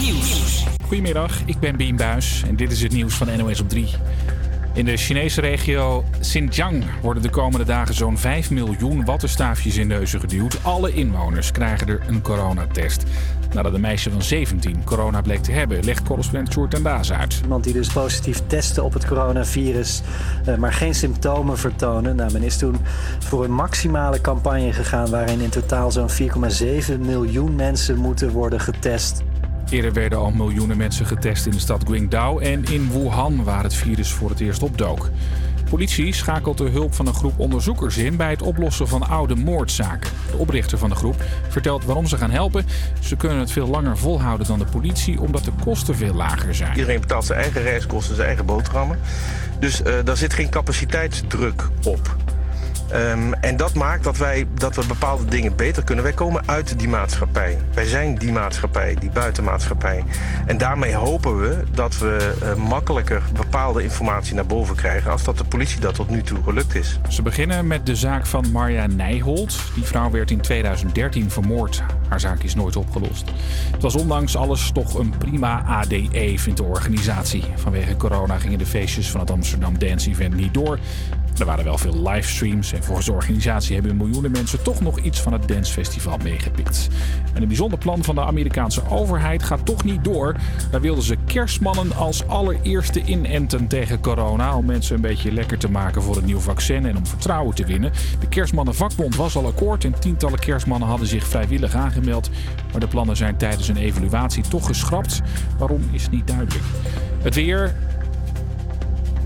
Nieuws. Goedemiddag, ik ben Bien Buis en dit is het nieuws van NOS op 3. In de Chinese regio Xinjiang worden de komende dagen zo'n 5 miljoen wattenstaafjes in neuzen geduwd. Alle inwoners krijgen er een coronatest. Nadat een meisje van 17 corona bleek te hebben, legt correspondent Sjoerd en Daas uit. Iemand die dus positief testte op het coronavirus, eh, maar geen symptomen vertonen. Nou, men is toen voor een maximale campagne gegaan waarin in totaal zo'n 4,7 miljoen mensen moeten worden getest. Eerder werden al miljoenen mensen getest in de stad Guangdong en in Wuhan, waar het virus voor het eerst opdook. Politie schakelt de hulp van een groep onderzoekers in bij het oplossen van oude moordzaken. De oprichter van de groep vertelt waarom ze gaan helpen. Ze kunnen het veel langer volhouden dan de politie, omdat de kosten veel lager zijn. Iedereen betaalt zijn eigen reiskosten, zijn eigen boterhammen. Dus uh, daar zit geen capaciteitsdruk op. Um, en dat maakt dat, wij, dat we bepaalde dingen beter kunnen. Wij komen uit die maatschappij. Wij zijn die maatschappij, die buitenmaatschappij. En daarmee hopen we dat we uh, makkelijker bepaalde informatie naar boven krijgen... als dat de politie dat tot nu toe gelukt is. Ze beginnen met de zaak van Marja Nijholt. Die vrouw werd in 2013 vermoord. Haar zaak is nooit opgelost. Het was ondanks alles toch een prima ADE, vindt de organisatie. Vanwege corona gingen de feestjes van het Amsterdam Dance Event niet door. Er waren wel veel livestreams en volgens de organisatie hebben miljoenen mensen toch nog iets van het dancefestival meegepikt. En een bijzonder plan van de Amerikaanse overheid gaat toch niet door. Daar wilden ze kerstmannen als allereerste inenten tegen corona om mensen een beetje lekker te maken voor een nieuw vaccin en om vertrouwen te winnen. De kerstmannenvakbond was al akkoord en tientallen kerstmannen hadden zich vrijwillig aangemeld. Maar de plannen zijn tijdens een evaluatie toch geschrapt. Waarom is niet duidelijk. Het weer,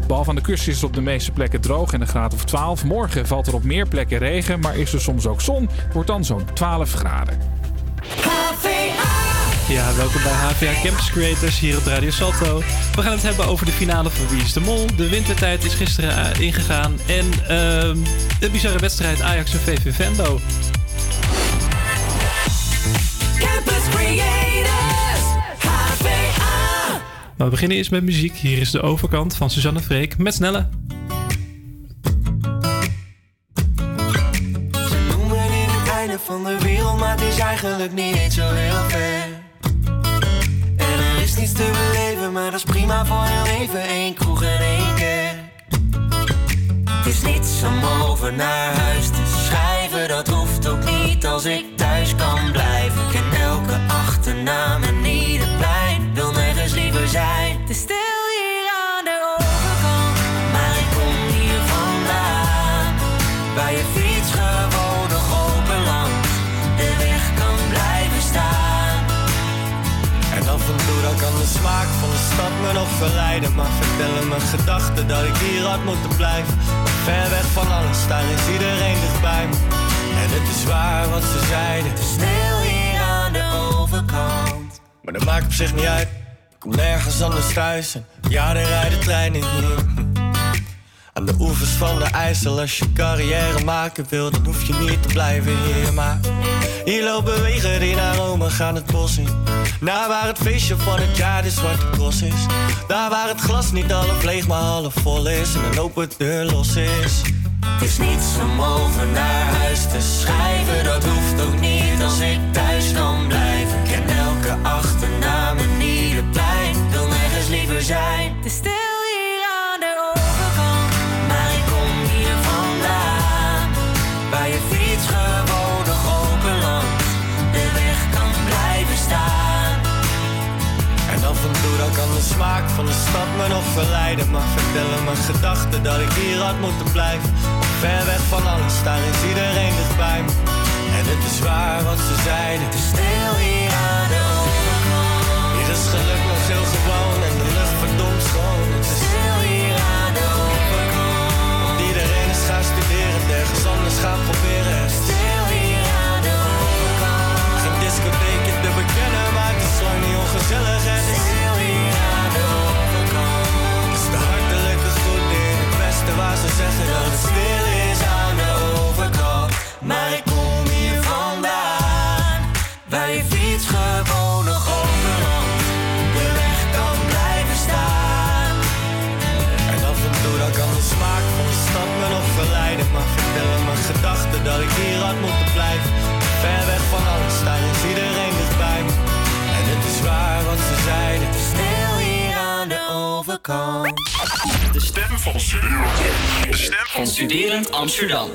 Behalve aan de kust is het op de meeste plekken droog en een graad of 12. Morgen valt er op meer plekken regen, maar is er soms ook zon. Het wordt dan zo'n 12 graden. Ja, welkom bij HVA Campus Creators hier op Radio Salto. We gaan het hebben over de finale van Wie is de Mol. De wintertijd is gisteren eh, ingegaan. En uh, de bizarre wedstrijd Ajax en VV Vendo. Campus Creators, HVA. we beginnen eerst met muziek. Hier is de overkant van Suzanne Freek met Snelle. Ze noemen in het einde van de wereld, maar het is eigenlijk niet zo heel ver niets te beleven, maar dat is prima voor heel even. één kroeg en één keer. Het is niets om over naar huis te schrijven, dat hoeft ook niet als ik thuis kan blijven. Ik ken elke achternaam en zijn. Te stil hier aan de overkant, maar ik kom hier vandaan. Bij je fiets gewoon nog open langs, de weg kan blijven staan. En af en toe dan kan de smaak van de stad me nog verleiden. Maar vertellen mijn gedachten dat ik hier had moeten blijven. Ver weg van alles, daar is iedereen dichtbij me. En het is waar wat ze zeiden. Te snel hier aan de overkant. Maar dat maakt op zich niet uit. Kom nergens anders thuis. En ja, er rijden treinen hier. Aan de oevers van de IJssel, als je carrière maken wil, dan hoef je niet te blijven hier. Maar hier lopen wegen die naar Rome gaan het bos in. Naar waar het feestje van het jaar de zwarte cross is. Daar waar het glas niet half leeg, maar half vol is. En een open deur los is. Het is niets om over naar huis te schrijven. Me nog verleiden. Maar vertellen mijn gedachten dat ik hier had moeten blijven. Ver weg van alles, daar is iedereen dichtbij me. En het is waar wat ze zeiden. Te stil hier aan de overkant. Hier is geluk nog heel gewoon en de lucht verdomd schoon. Het is stil hier aan de overkant. Want iedereen is gaan studeren, ergens anders gaan proberen. Het is stil hier aan de overkant. Geen discotheekje te bekennen, maar het is lang niet ongezellig. Het dat ik hier had moeten blijven. Ver weg van alles, daar is iedereen dichtbij. En het is waar wat ze zeiden. Stil hier aan de overkant. De stem van Studerend. De stem van Studerend Amsterdam.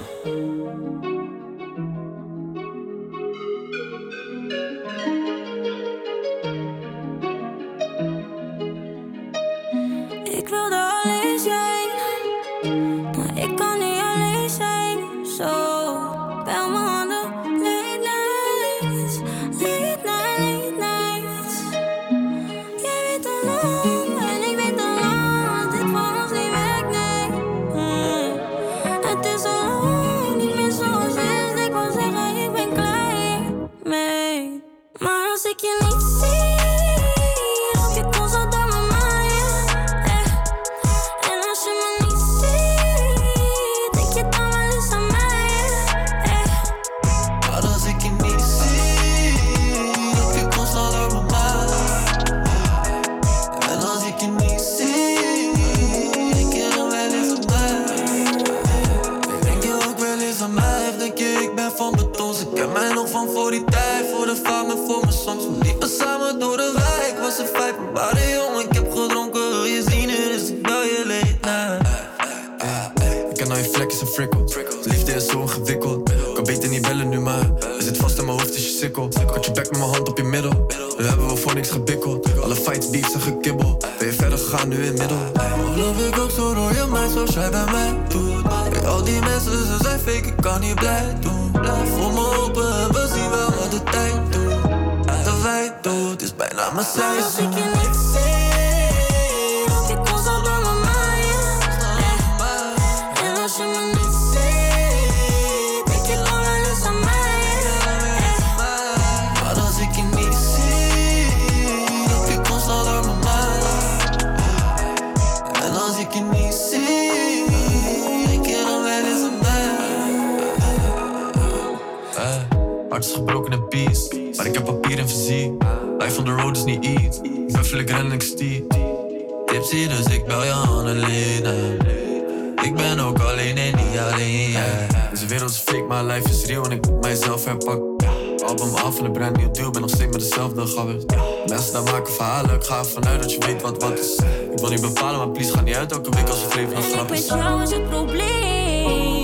Niet blij doen. Blijf voor me open en we zien wel wat de tijd doet. De wij doet, is bijna mijn seizoen. On the road is niet iets. Ik ben vlug en ik stier. Tipsy, dus ik bel je Annelien. Ik ben ook alleen en niet alleen. yeah. Deze wereld is fake, maar life is real en ik moet mijzelf herpakken. Album af en een brand nieuw deal, ben nog steeds met dezelfde gabbers. Mensen daar maken verhalen, ik ga ervan uit dat je weet wat wat is. Ik wil niet bepalen, maar please ga niet uit elke week als je vreemd ik grap is. jou is het probleem.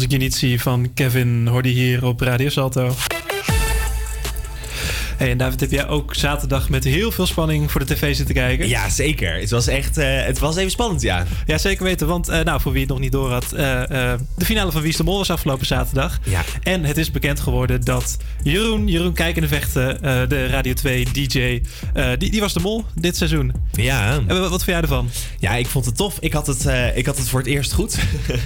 Als ik je niet zie van Kevin, hoorde je hier op Radio Salto. Hey, en David, heb jij ook zaterdag met heel veel spanning voor de tv zitten kijken? Ja, zeker. Het was echt eh, het was even spannend, ja. Ja, zeker weten. Want eh, nou, voor wie het nog niet door had, eh, de finale van Wie is de Mol was afgelopen zaterdag. Ja. En het is bekend geworden dat Jeroen, Jeroen Kijkende Vechten, eh, de Radio 2 DJ, die, die was de mol dit seizoen. Ja. En wat, wat vind jij ervan? Ja, ik vond het tof. Ik had het, ik had het voor het eerst goed.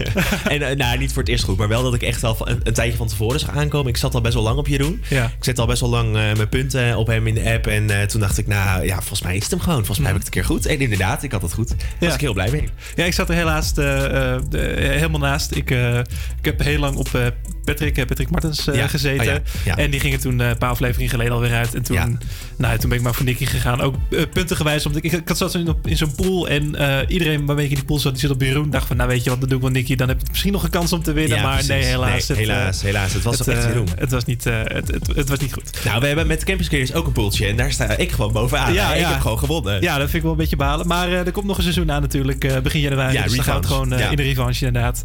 en nou, niet voor het eerst goed, maar wel dat ik echt wel van- een, een tijdje van tevoren zag aankomen. Ik zat al best wel lang op Jeroen. Ja. Ik zet al best wel lang mijn punten op hem in de app. En eh, toen dacht ik, nou ja, volgens mij is het hem gewoon. Volgens mij heb ik het een keer goed. En inderdaad, ik had het goed. Daar was ik heel blij mee. Ja, ik zat er helaas eh, eh, de- helemaal naast. Ik, eh, ik heb heel lang op eh, Patrick, eh, Patrick Martens eh, Ja. gezeten. Oh ja. En die gingen toen eh, een paar afleveringen geleden alweer uit. En toen, nou, toen ben ik maar voor Nicky gegaan. Ook uh, puntengewijs. Omdat ik, ik, zat zo in, in zo'n pool. En eh, iedereen waarmee ik in die pool zat, die zit op Jeroen. dacht van, nou weet je wat, dan doe ik wel Nicky. Dan heb ik misschien nog een kans om te winnen. Maar precies. nee, helaas. Nee, het, eh, helaas, helaas. Het was het, echt eh, Jeroen. Het was niet, eh, het, het, het was niet goed. Nou, we hebben met Campus Creators ook een poeltje. En daar sta ik gewoon bovenaan. Ja, ik heb gewoon gewonnen. Ja, dat vind ik wel een beetje balen. Maar eh, er komt nog een seizoen aan natuurlijk, eh, begin januari. Ja, dus dan gaan we gewoon eh, Ja. in de revanche inderdaad.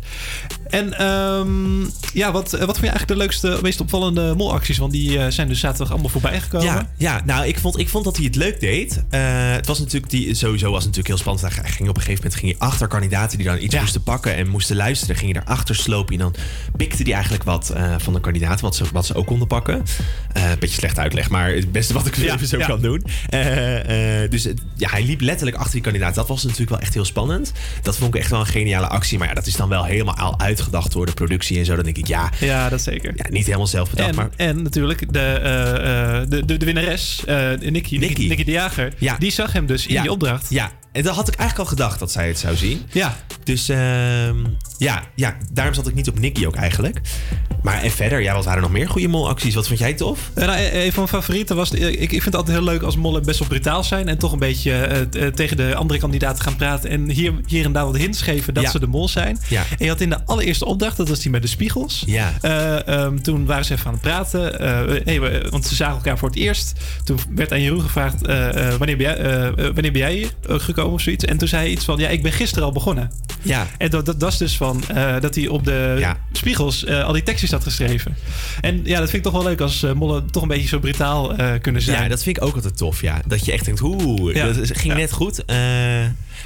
En ehm, ja, wat, wat vond je eigenlijk de leukste, meest opvallende molacties? Want die zijn dus zaterdag allemaal voorbij gekomen. Ja, ja, nou, ik vond, ik vond dat hij het leuk deed. Het was natuurlijk, die, sowieso was het natuurlijk heel spannend. Hij ging op een gegeven moment ging hij achter kandidaten die dan iets moesten pakken en moesten luisteren. Ging hij daarachter slopen en dan pikte hij eigenlijk wat van de kandidaten, wat ze, wat ze ook konden pakken. Een beetje slecht uitleg, maar maar het beste wat ik Ja, even zo ja. kan doen. Eh, eh, dus het- ja, hij liep letterlijk achter die kandidaat. Dat was natuurlijk wel echt heel spannend. Dat vond ik echt wel een geniale actie. Maar ja, dat is dan wel helemaal al uitgedacht door de productie en zo. Dan denk ik, ja, Ja, dat zeker. ja niet helemaal zelf bedacht. En, maar en natuurlijk de, eh, de, de, de winnares, Nicky, Nicky, Nicky. Nicky de Jager, Ja. die zag hem dus in die opdracht. ja, en dat had ik eigenlijk al gedacht dat zij het zou zien. Ja, Dus ehm, ja, ja, daarom zat ik niet op Nicky ook eigenlijk. Maar en verder, ja, wat waren er nog meer goede molacties? Wat vond jij tof? Eh, nou, een van mijn favorieten was... Ik, ik vind het altijd heel leuk als mollen best wel brutaal zijn... en toch een beetje eh, eh, tegen de andere kandidaten gaan praten... en hier, hier en daar wat hints geven dat Ja. ze de mol zijn. Ja. En je had in de allereerste opdracht, dat was die met de spiegels... Ja. Eh, ehm, toen waren ze even aan het praten. eh, we- want ze zagen elkaar voor het eerst. Toen werd aan Jeroen gevraagd... eh, eh, wanneer, ben jij, eh, eh, wanneer ben jij hier eh, gekomen of zoiets? En toen zei hij iets van... Ja, ik ben gisteren al begonnen. Ja, En dat, dat was dus van eh, dat hij op de Ja. spiegels eh, al die tekstjes had geschreven. En ja, dat vind ik toch wel leuk als eh, mollen toch een beetje zo brutaal kunnen zijn. Ja, dat vind ik ook altijd tof, ja. Dat je echt denkt, oeh, Ja. dat is- ging net goed.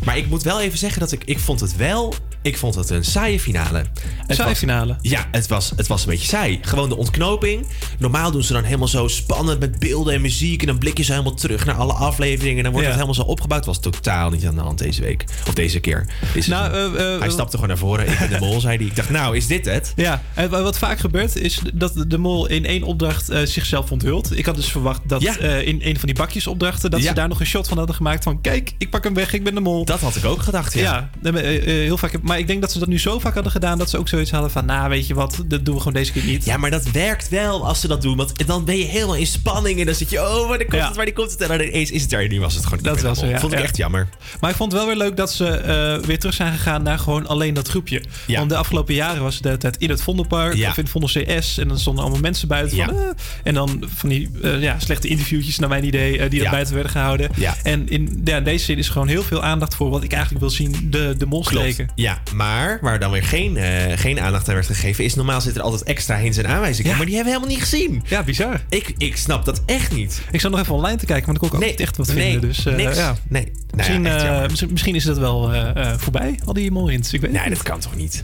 Maar ik moet wel even zeggen dat ik, ik vond het wel, ik vond het een saaie finale. Het Saaie was- finale. Ja, het was, het was een beetje saai. Gewoon de ontknoping. Normaal doen ze dan helemaal zo spannend met beelden en muziek. En dan blik je zo helemaal terug naar alle afleveringen. En dan wordt Ja. het helemaal zo opgebouwd. was totaal niet aan de hand deze week. Of deze keer. Nou, eh, eh, hij stapte gewoon naar voren. Ik ben de mol, zei hij. Ik dacht, nou, is dit het? Ja, en wa- wat vaak gebeurt is dat de mol in één opdracht eh, zichzelf onthult. Ik had dus verwacht dat Ja. eh, in een van die bakjesopdrachten... dat Ja. ze daar nog een shot van hadden gemaakt van... kijk, ik pak hem weg, ik ben de mol. Dat had ik ook gedacht, ja. Ja, eh, eh, eh, heel vaak. Maar ik denk dat ze dat nu zo vaak hadden gedaan... dat ze ook zoiets hadden van... nou, weet je wat, dat doen we gewoon deze keer niet. Ja, maar dat werkt wel als ze dat doen. Want dan ben je helemaal in spanning. En dan zit je, oh, waar komt Ja. het, waar komt het? En dan ineens is het er. En nu was het gewoon Dat was zo, ja. Vond ik echt jammer. Maar ik vond het wel weer leuk dat ze eh, weer terug zijn gegaan naar gewoon alleen dat groepje. Ja. Want de afgelopen jaren was het tijd in het Vondelpark of in het Vondel CS. En dan stonden allemaal mensen buiten. Van, eh, en dan van die eh, ja, slechte interviewtjes, naar mijn idee, die er buiten werden gehouden. Ja. En in ja, deze zin is gewoon heel veel aandacht voor wat ik eigenlijk wil zien: de, de molstreken. Ja, maar waar dan weer geen, eh, geen aandacht aan werd gegeven... is normaal zit er altijd extra hints en aanwijzingen. Ja. Maar die hebben we helemaal niet gezien. Ja, bizar. Ik, ik snap dat echt niet. Ik zat nog even online te kijken, maar dan kon ik ook niet echt wat nee, vinden. Dus, eh, niks. ja. Nee, nou Misschien, ja, echt eh, misschien, misschien is dat wel voorbij, al die molhints. Ik weet Nee, dat kan toch niet?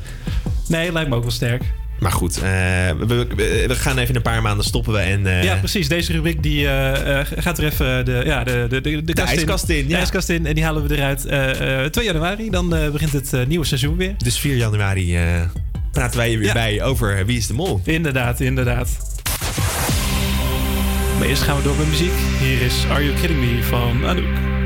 Nee, lijkt me ook wel sterk. Maar goed, eh, we, we- gaan even een paar maanden stoppen we en... eh, Ja, precies. Deze rubriek die, eh, gaat er even de, ja, de, de, de, de, kast ijskast in, De ja. ijskast in. En die halen we eruit eh, eh, 2 januari. Dan begint het nieuwe seizoen weer. Dus 4 januari praten wij er weer Ja. bij over Wie is de Mol. Inderdaad, inderdaad. Maar eerst gaan we door met muziek. Hier is Are You Kidding Me van Anouk.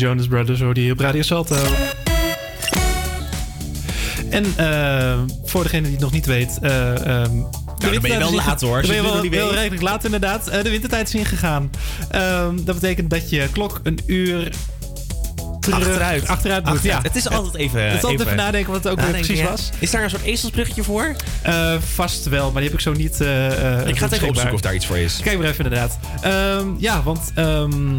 Jonas Brothers hoorde je op Radio Salto. En eh, voor degene die het nog niet weet... eh, ehm, de ben je wel laat, hoor, Dan ben je wel, wel redelijk laat inderdaad. Eh, de wintertijd is ingegaan. Ehm, dat betekent dat je klok een uur terug, Achteruit. achteruit moet. Achteruit. Ja. Het is altijd even- Het is altijd even even nadenken wat het ook nadenken, precies ja. was. Is daar een soort ezelsbruggetje voor? Eh, vast wel, maar die heb ik zo niet. eh, Ik ga het even opzoeken of daar iets voor is. Kijk maar even inderdaad. Ehm, ja, want ehm,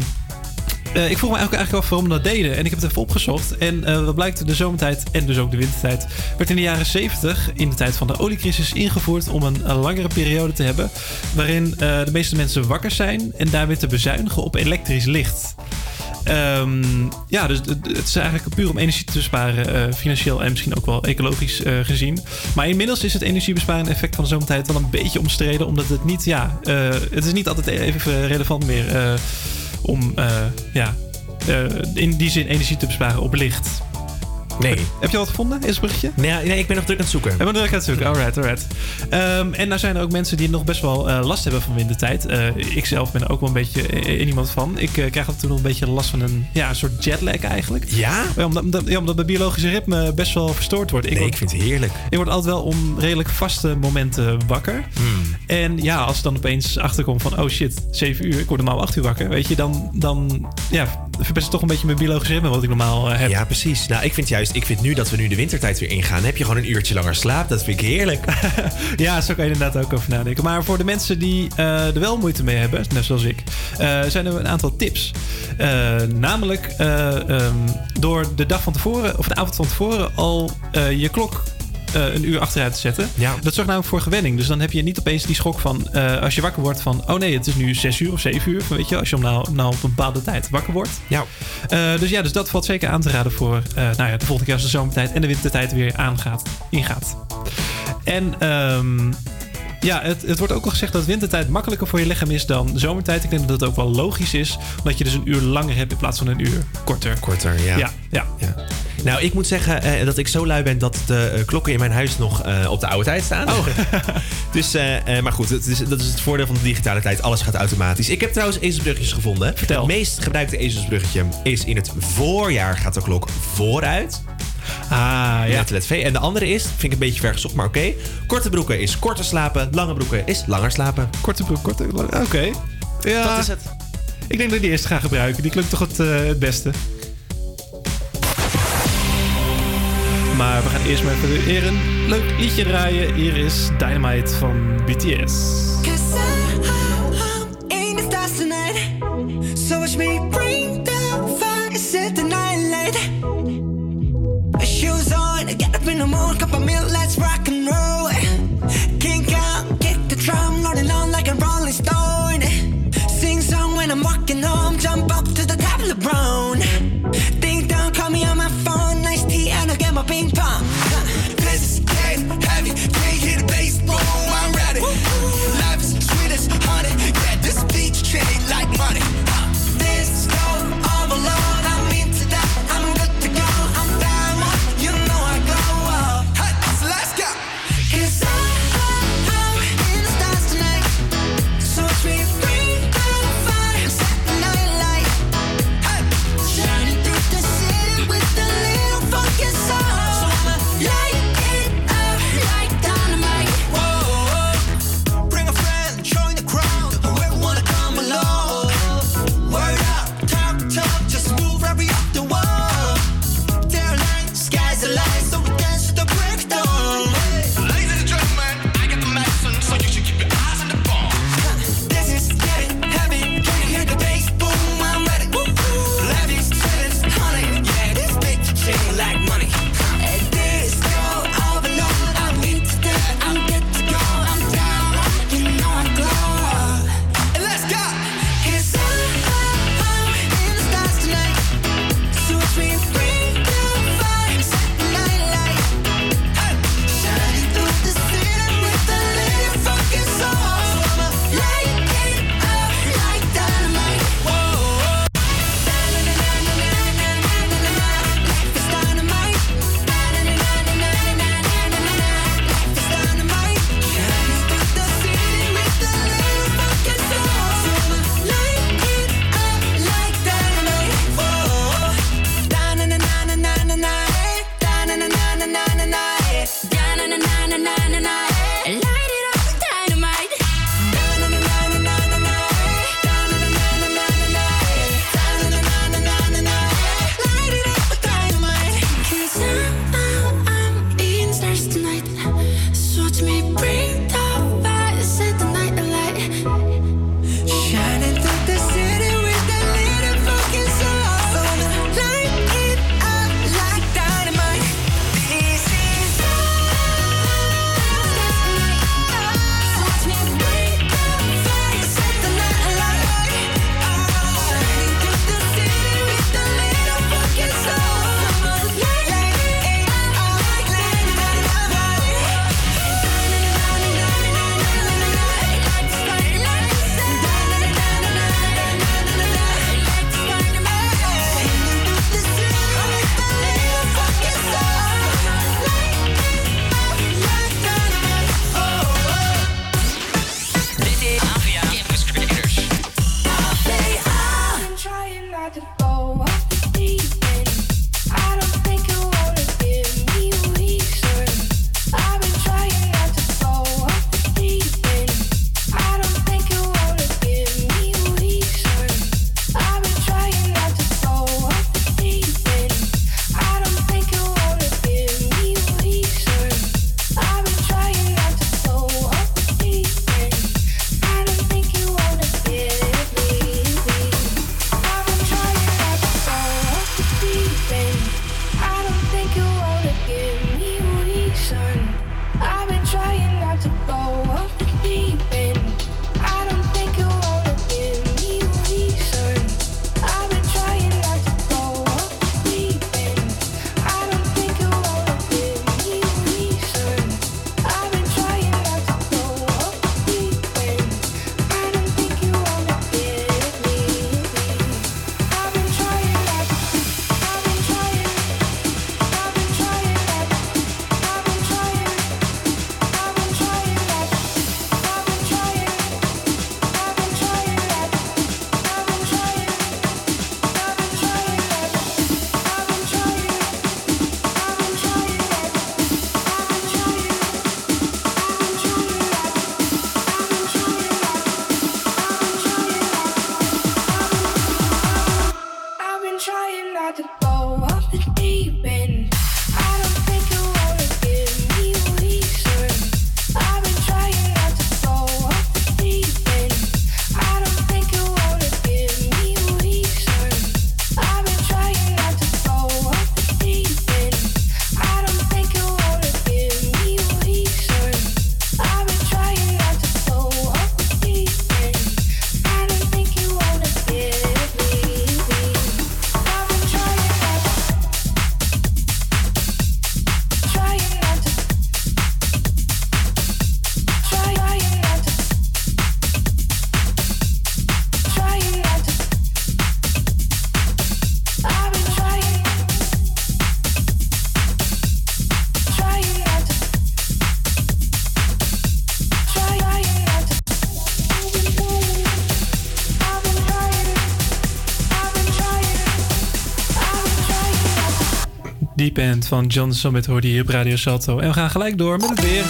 eh, ik vroeg me eigenlijk, eigenlijk af waarom we dat deden. En ik heb het even opgezocht. En eh, wat blijkt, de zomertijd en dus ook de wintertijd... werd in de jaren 70, in de tijd van de oliecrisis, ingevoerd... om een, langere periode te hebben... waarin eh, de meeste mensen wakker zijn... en daarmee te bezuinigen op elektrisch licht. Ehm, ja, dus het is eigenlijk puur om energie te besparen, financieel en misschien ook wel ecologisch gezien. Maar inmiddels is het energiebesparende effect van de zomertijd wel een beetje omstreden, omdat het niet, ja, het is niet altijd even relevant meer eh, om, eh, ja, eh, in die zin energie te besparen op licht. Nee. Heb je al wat gevonden, is het bruggetje? Nee, nee, ik ben nog druk aan het zoeken. Hebben we druk aan het zoeken? Alright, alright. Ehm, en nou zijn er ook mensen die nog best wel eh, last hebben van wintertijd. Eh ik zelf ben er ook wel een beetje eh, in iemand van. Ik krijg af en toe nog een beetje last van een, ja, een soort jetlag eigenlijk. Ja? omdat, omdat, ja, omdat mijn biologische ritme best wel verstoord wordt. Nee, ik vind het heerlijk. Ik word altijd wel om redelijk vaste momenten wakker. Hmm. En ja, als het dan opeens achterkomt van... oh shit, 7 uur, ik word normaal 8 uur wakker. Weet je, dan, dan ja, verpest het toch een beetje mijn biologische ritme... wat ik normaal heb. Ja, precies. Nou, ik vind juist, ik vind nu dat we nu de wintertijd weer ingaan, heb je gewoon een uurtje langer slaap. Dat vind ik heerlijk. Ja, zo kan je inderdaad ook over nadenken. Maar voor de mensen die eh, er wel moeite mee hebben, net zoals ik, eh, zijn er een aantal tips. Eh, namelijk eh, ehm, door de dag van tevoren, of de avond van tevoren, al je klok. Eh, een uur achteruit te zetten. Ja. Dat zorgt namelijk voor gewenning. Dus dan heb je niet opeens die schok van eh, als je wakker wordt van oh nee, het is nu 6 uur of 7 uur. Weet je, als je om nou, nou op een bepaalde tijd wakker wordt. Ja. Eh, dus ja, dus dat valt zeker aan te raden voor nou ja, de volgende keer als de zomertijd en de wintertijd weer aangaat, ingaat. En ehm, ja, het, het wordt ook al gezegd dat wintertijd makkelijker voor je lichaam is dan zomertijd. Ik denk dat het ook wel logisch is, omdat je dus een uur langer hebt in plaats van een uur korter. Korter, ja. Ja, ja. Ja. Nou, ik moet zeggen eh, dat ik zo lui ben dat de eh, klokken in mijn huis nog eh, op de oude tijd staan. Oh. dus, maar goed, het is, dat is het voordeel van de digitale tijd. Alles gaat automatisch. Ik heb trouwens ezelsbruggetjes gevonden. Vertel. Het meest gebruikte ezelsbruggetje is in het voorjaar gaat de klok vooruit. Ah, ja. Ja. Let V. En de andere is, vind ik een beetje vergezocht, maar oké. Korte broeken is korter slapen. Lange broeken is langer slapen. Korte broek, korte lang- Oké. Ja, Dat is het. ik denk dat ik die eerst ga gebruiken. Die klinkt toch het, eh, het beste. Maar we gaan eerst maar even weer een leuk liedje draaien. Hier is Dynamite van BTS. So watch me bring the fire, set the night light. The morning, cup of milk, let's rock and roll. Kink out, kick the drum, rolling on like a rolling stone. Sing song when I'm walking home, jump up to the top of the brown. Ding dong, call me on my phone, nice tea, and I'll get my ping pong. Van John Summit hoorde hier op Radio Salto. En we gaan gelijk door met het weer.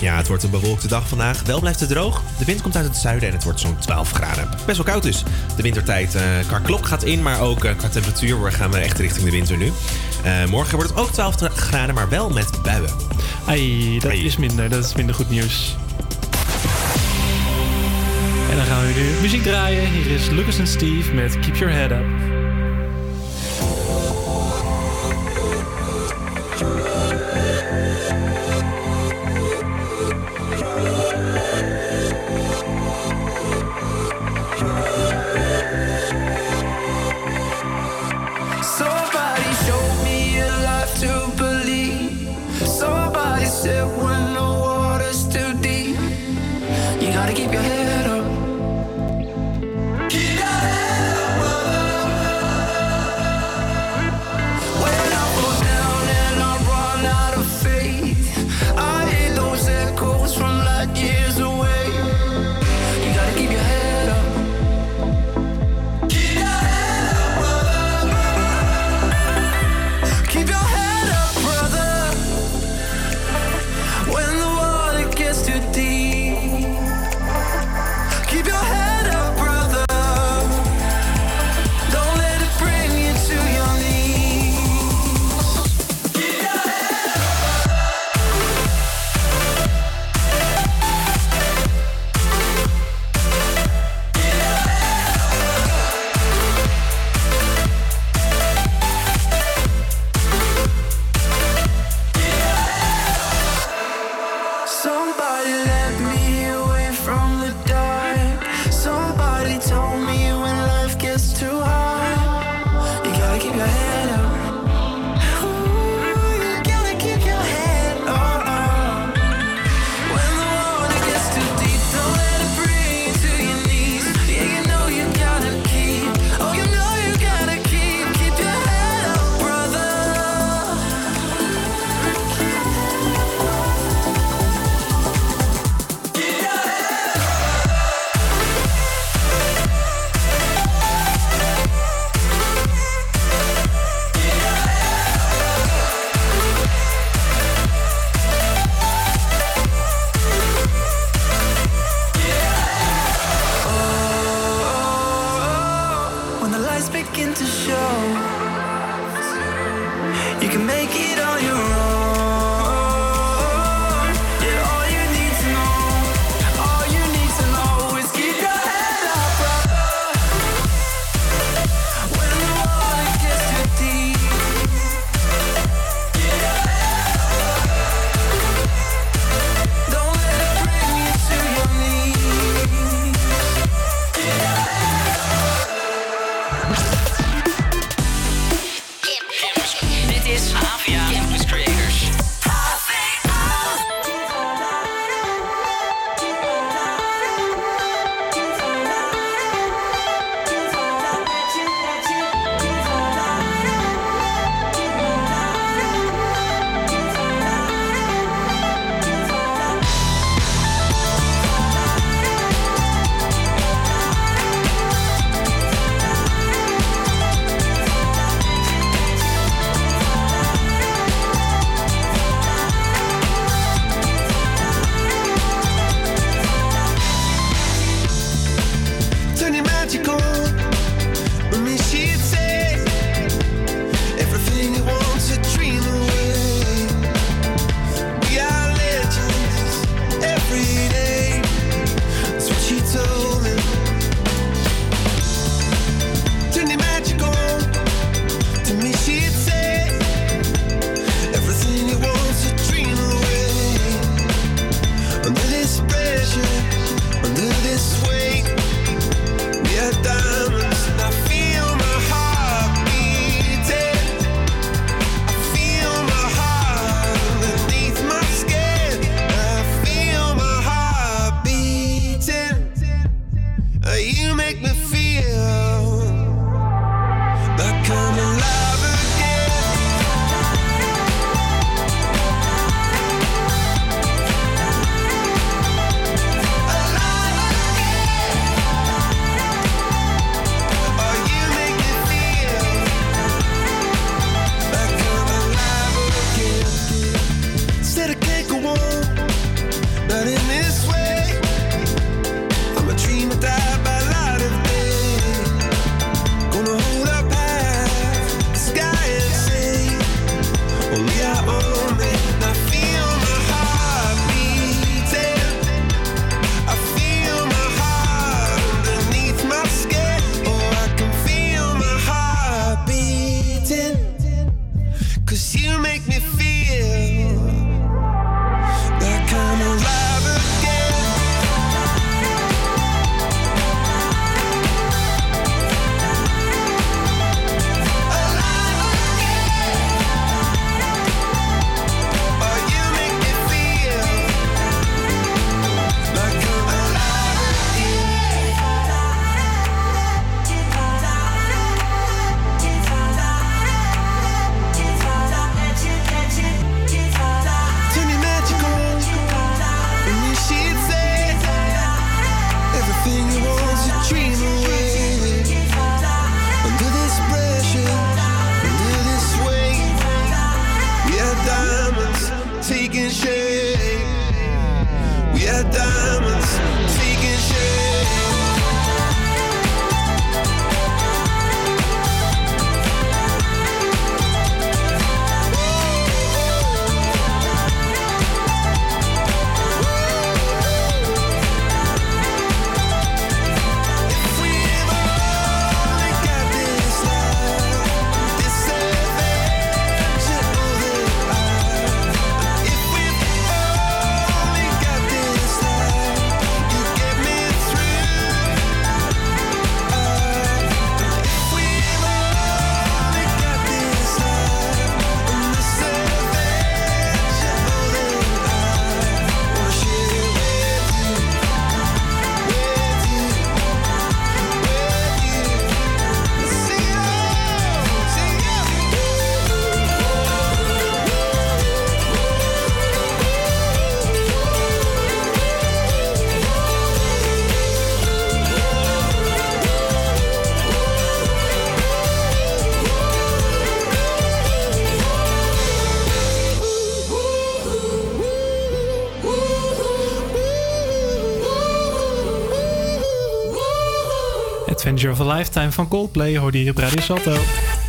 Ja, het wordt een bewolkte dag vandaag. Wel blijft het droog. De wind komt uit het zuiden en het wordt zo'n 12 graden. Best wel koud dus. De wintertijd eh, qua klok gaat in, maar ook eh, qua temperatuur gaan we echt richting de winter nu. Eh, morgen wordt het ook 12 graden, maar wel met buien. Ai, dat is minder. Dat is minder goed nieuws. En dan gaan we nu muziek draaien. Hier is Lucas en Steve met Keep Your Head Up. Of a Lifetime van Coldplay hoorde hier op Radio.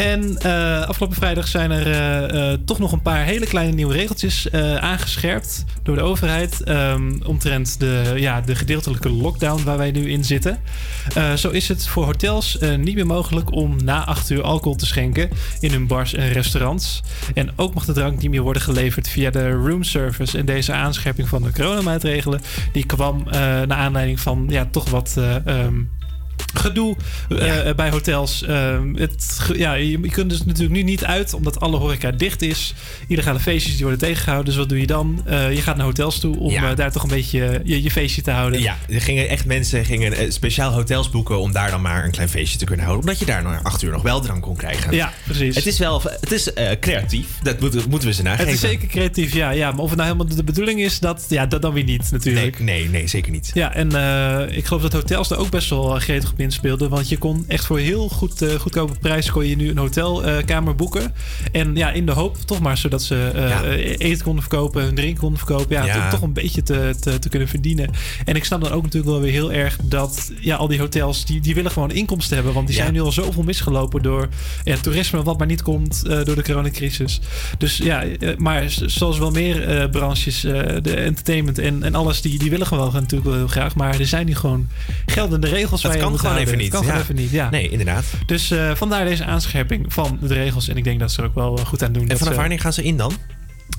En eh, afgelopen vrijdag zijn er eh, eh, toch nog een paar hele kleine nieuwe regeltjes aangescherpt door de overheid. ehm, omtrent de, ja, de gedeeltelijke lockdown waar wij nu in zitten. Zo is het voor hotels niet meer mogelijk om na 8 uur alcohol te schenken in hun bars en restaurants. En ook mag de drank niet meer worden geleverd via de roomservice. En deze aanscherping van de coronamaatregelen die kwam naar aanleiding van ja, toch wat. eh, gedoe eh, bij hotels. Ehm, het, ja, je, je kunt dus natuurlijk nu niet uit, omdat alle horeca dicht is. Illegale feestjes die worden tegengehouden. Dus wat doe je dan? Eh, je gaat naar hotels toe om Ja. eh, daar toch een beetje je, je feestje te houden. Ja, er gingen echt mensen gingen eh, speciaal hotels boeken om daar dan maar een klein feestje te kunnen houden. Omdat je daar na acht uur nog wel drank kon krijgen. Ja, precies. Het is wel het is, eh, creatief. Dat moeten, moeten we ze nageven. Het is zeker creatief, ja, ja. Maar of het nou helemaal de bedoeling is, dat, ja, dat dan weer niet natuurlijk. Nee, nee, nee zeker niet. Ja, en eh, ik geloof dat hotels er ook best wel eh, gretig inspeelden. Want je kon echt voor heel goed, eh, goedkope prijs kon je nu een hotelkamer boeken. En ja, in de hoop toch maar zodat ze eh, Ja. eh, eten konden verkopen, hun drink konden verkopen. Ja, Ja. Toch, toch een beetje te, te, te kunnen verdienen. En ik snap dan ook natuurlijk wel weer heel erg dat ja, al die hotels, die, die willen gewoon inkomsten hebben. Want die zijn nu al zoveel misgelopen door ja, toerisme, wat maar niet komt door de coronacrisis. Dus ja, maar zoals wel meer branches, de entertainment en, en alles, die, die willen gewoon natuurlijk wel heel graag. Maar er zijn nu gewoon geldende regels Dat waar je moet gewoon even niet. Kan gewoon even niet, ja. Nee, inderdaad. Dus eh, vandaar deze aanscherping van de regels. En ik denk dat ze er ook wel eh, goed aan doen. En vanaf wanneer gaan ze in dan?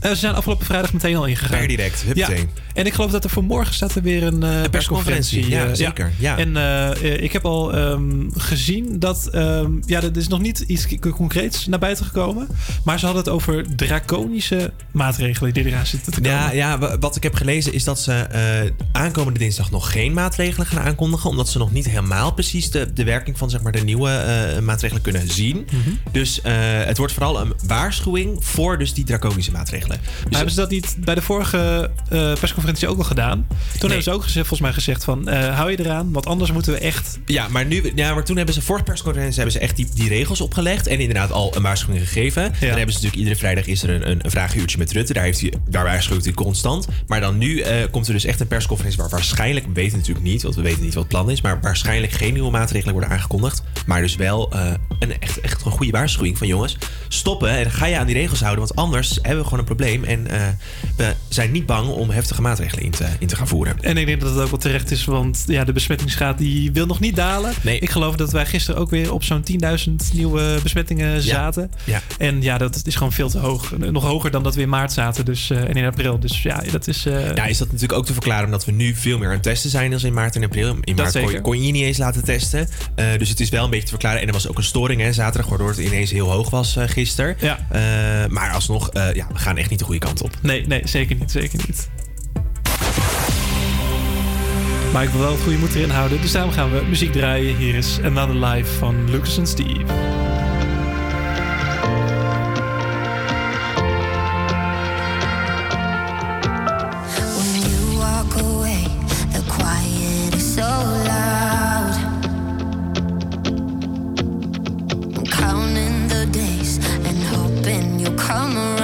Eh, ze zijn afgelopen vrijdag meteen al ingegaan. Per direct. Ja. En ik geloof dat er voor morgen staat er weer een, eh, persconferentie. ja, eh, zeker, ja. En eh, eh, ik heb al ehm, gezien dat... ehm, ja, er is nog niet iets concreets naar buiten gekomen. Maar ze hadden het over draconische maatregelen die eraan zitten te komen. Ja, ja, wa- wat ik heb gelezen is dat ze eh, aankomende dinsdag nog geen maatregelen gaan aankondigen. Omdat ze nog niet helemaal precies de, de werking van zeg maar, de nieuwe eh, maatregelen kunnen zien. Mhm. Dus eh, het wordt vooral een waarschuwing voor dus die draconische maatregelen. Maar hebben ze dat niet bij de vorige eh, persconferentie ook al gedaan? Toen hebben ze ook gezegd, volgens mij gezegd van... eh, hou je eraan, want anders moeten we echt... Ja, maar, nu, ja, maar toen hebben ze vorige persconferentie hebben ze echt die, die regels opgelegd. En inderdaad al een waarschuwing gegeven. Dan hebben ze natuurlijk iedere vrijdag is er een, een, een vragenuurtje met Rutte. Daar, heeft hij, daar waarschuwt hij constant. Maar dan nu eh, komt er dus echt een persconferentie waar waarschijnlijk, we weten natuurlijk niet, want we weten niet wat het plan is. Maar waarschijnlijk geen nieuwe maatregelen worden aangekondigd. Maar dus wel een echt, echt een goede waarschuwing van jongens. Stoppen en ga je aan die regels houden. Want anders hebben we gewoon een probleem. En eh, we zijn niet bang om heftige maatregelen in te, in te gaan voeren. En ik denk dat het ook wel terecht is, want ja, de besmettingsgraad die wil nog niet dalen. Nee. Ik geloof dat wij gisteren ook weer op zo'n 10.000 nieuwe besmettingen zaten. Ja. En ja, dat is gewoon veel te hoog. Nog hoger dan dat we in maart zaten dus, eh, en in april. Dus ja, dat is... eh, Ja, is dat natuurlijk ook te verklaren omdat we nu veel meer aan het testen zijn dan in maart en april. In maart kon je, kon je niet eens laten testen. Dus het is wel een beetje te verklaren. En er was ook een storing hè, zaterdag, waardoor het ineens heel hoog was gisteren. Ja. Maar alsnog, ja, we gaan echt niet de goede kant op. Nee, nee, zeker niet, zeker niet. Maar ik wil wel het goede moed erin houden. Dus daarom gaan we muziek draaien. Hier is Another Life van Lucas en Steve. You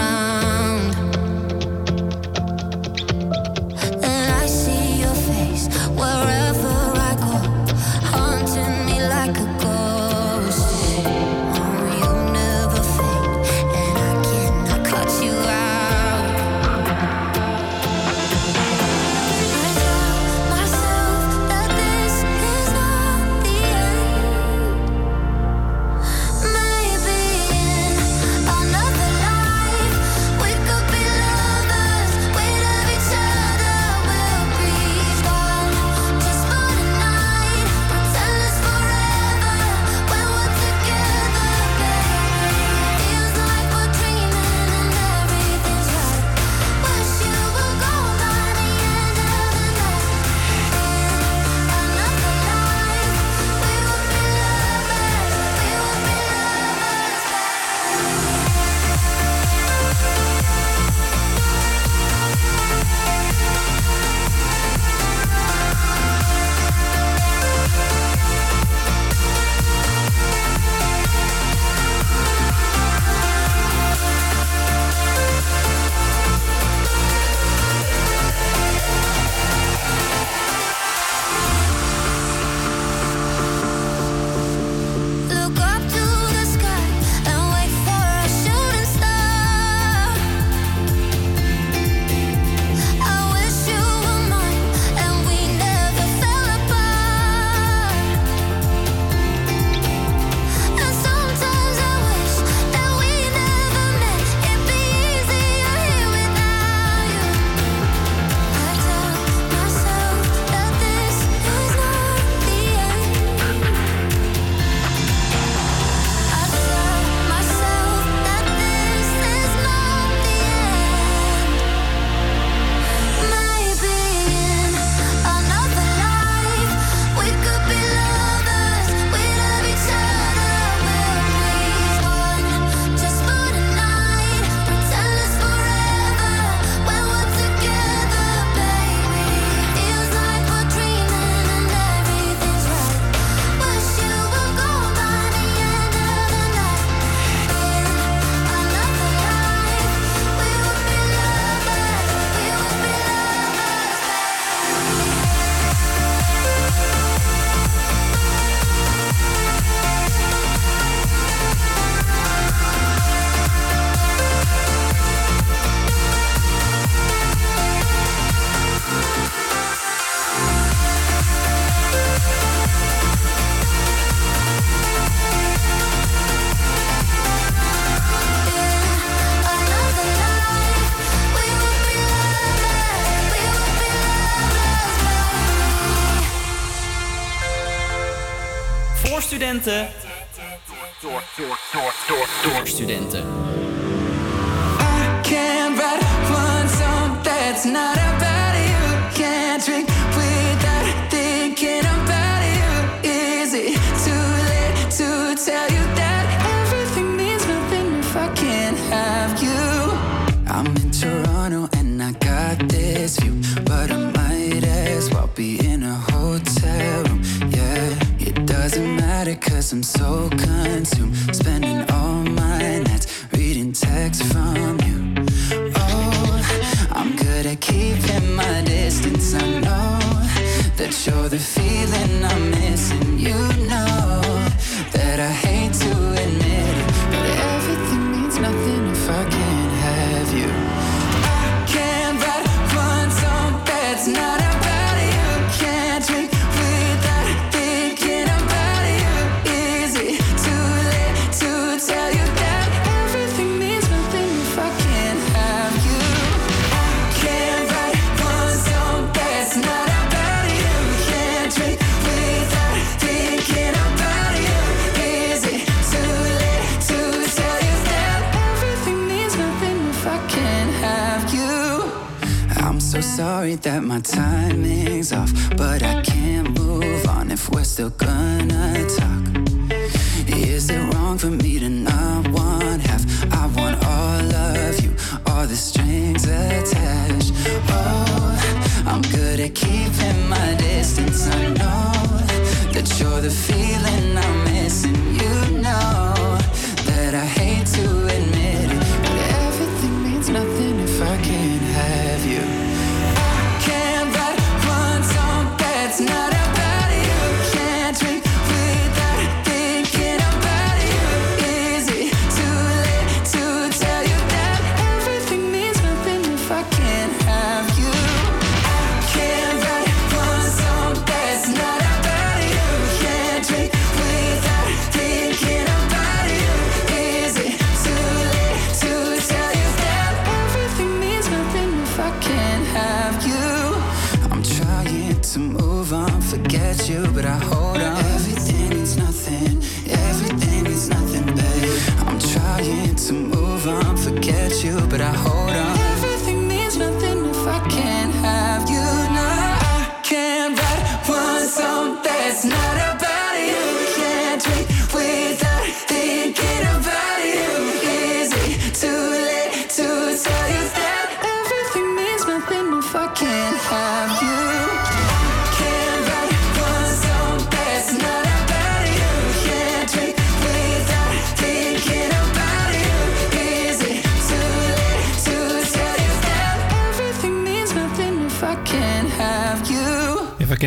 you, but I hold on.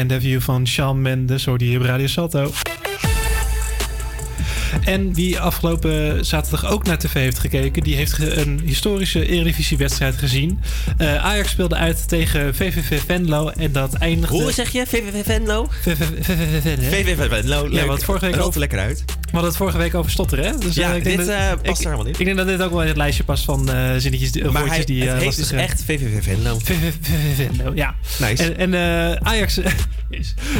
Have You van Shawn Mendes, hoorde je hier op Radio Salto. En die afgelopen zaterdag ook naar tv heeft gekeken, die heeft een historische Eredivisie-wedstrijd gezien. Eh, Ajax speelde uit tegen VVV Venlo en dat eindigde... Hoe zeg je? VVV Venlo? VVV Venlo, Ja, wat vorige week Rolt er lekker uit. we hadden het vorige week over stotteren, hè? Dus, Ja, eh, ik denk dit, dat- eh, past ik- er helemaal niet. Ik denk dat dit ook wel in het lijstje past van eh, zinnetjes, die- Maar woordjes hij, die het eh, heet lastig dus echt VVV Venlo. VVV Venlo, ja. Nice. En, en eh, Ajax.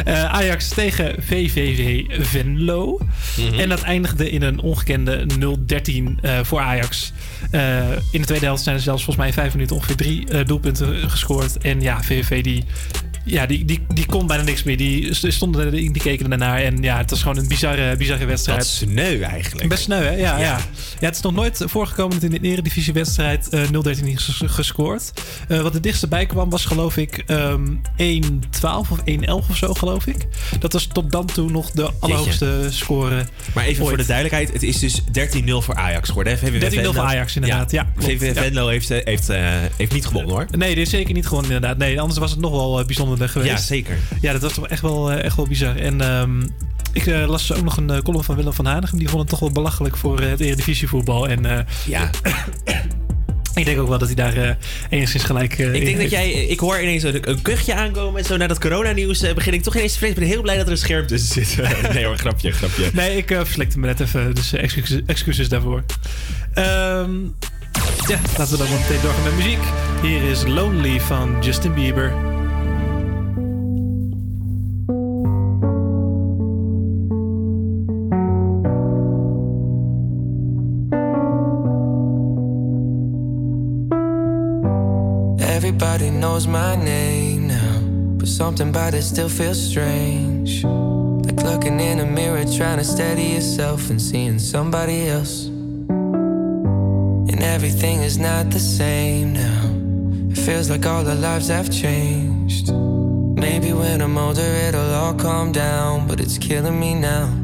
Eh, Ajax tegen VVV Venlo. Mhm. En dat eindigde in een ongekende 0-13 eh, voor Ajax. Eh, in de tweede helft zijn er zelfs volgens mij in vijf minuten ongeveer drie eh, doelpunten gescoord. En ja, VVV die... Ja, die, die, die kon bijna niks meer. Die st- stonden die keken ernaar. En ja, het was gewoon een bizarre, bizarre wedstrijd. Wat sneu eigenlijk. Best sneu, hè? Ja, ja. Ja. ja. het is nog nooit voorgekomen dat in de Eredivisie-wedstrijd eh 0-13 is ges- gescoord. Eh, wat het dichtst bij kwam was geloof ik ehm 1-12 of 1-11 of zo, geloof ik. Dat was tot dan toe nog de allerhoogste score Maar even voor de duidelijkheid, het is dus 13-0 voor Ajax geworden. hè? VVV 13-0 Venlo. voor Ajax, inderdaad. Ja. VVV Ja. Venlo heeft, eh, heeft, eh, heeft niet gewonnen hoor. Nee, dit is zeker niet gewoon inderdaad. Nee, anders was het nog wel eh, geweest. Ja, zeker. Ja, dat was toch echt wel, eh, echt wel bizar. En ehm, ik eh, las ook nog een eh, column van Willem van Hanegem. Die vond het toch wel belachelijk voor het Eredivisievoetbal. En Ja. ik denk ook wel dat hij daar enigszins gelijk eh, Ik denk dat jij, ik hoor ineens een, een kuchje aankomen. En zo na dat coronanieuws eh, begin ik toch ineens te vrezen. Ik ben heel blij dat er een scherm tussen zit. nee hoor, grapje, grapje. Nee, ik uh, verslikte me net even, dus excuses, excuses daarvoor. Ehm, ja, laten we dan meteen doorgaan met muziek. Hier is Lonely van Justin Bieber. Knows my name now, but something about it still feels strange. Like looking in a mirror, trying to steady yourself and seeing somebody else. And everything is not the same now. It feels like all our lives have changed. Maybe when I'm older, it'll all calm down, but it's killing me now.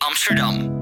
Amsterdam.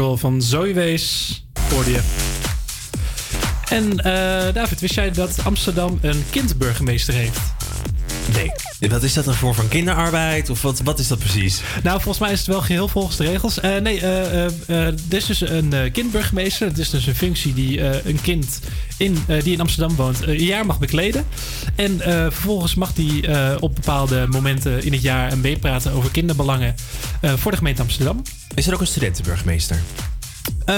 Control van Zoe Wees hoorde je. En eh, David, wist jij dat Amsterdam een kindburgemeester heeft? Nee. Wat is dat dan voor van kinderarbeid? Of wat, wat is dat precies? Nou, volgens mij is het wel geheel volgens de regels. Eh, nee, eh, eh, er is dus een kindburgemeester. Het is dus een functie die een kind in, die in Amsterdam woont een jaar mag bekleden. En vervolgens mag die op bepaalde momenten in het jaar meepraten over kinderbelangen voor de gemeente Amsterdam. Is er ook een studentenburgemeester? Eh,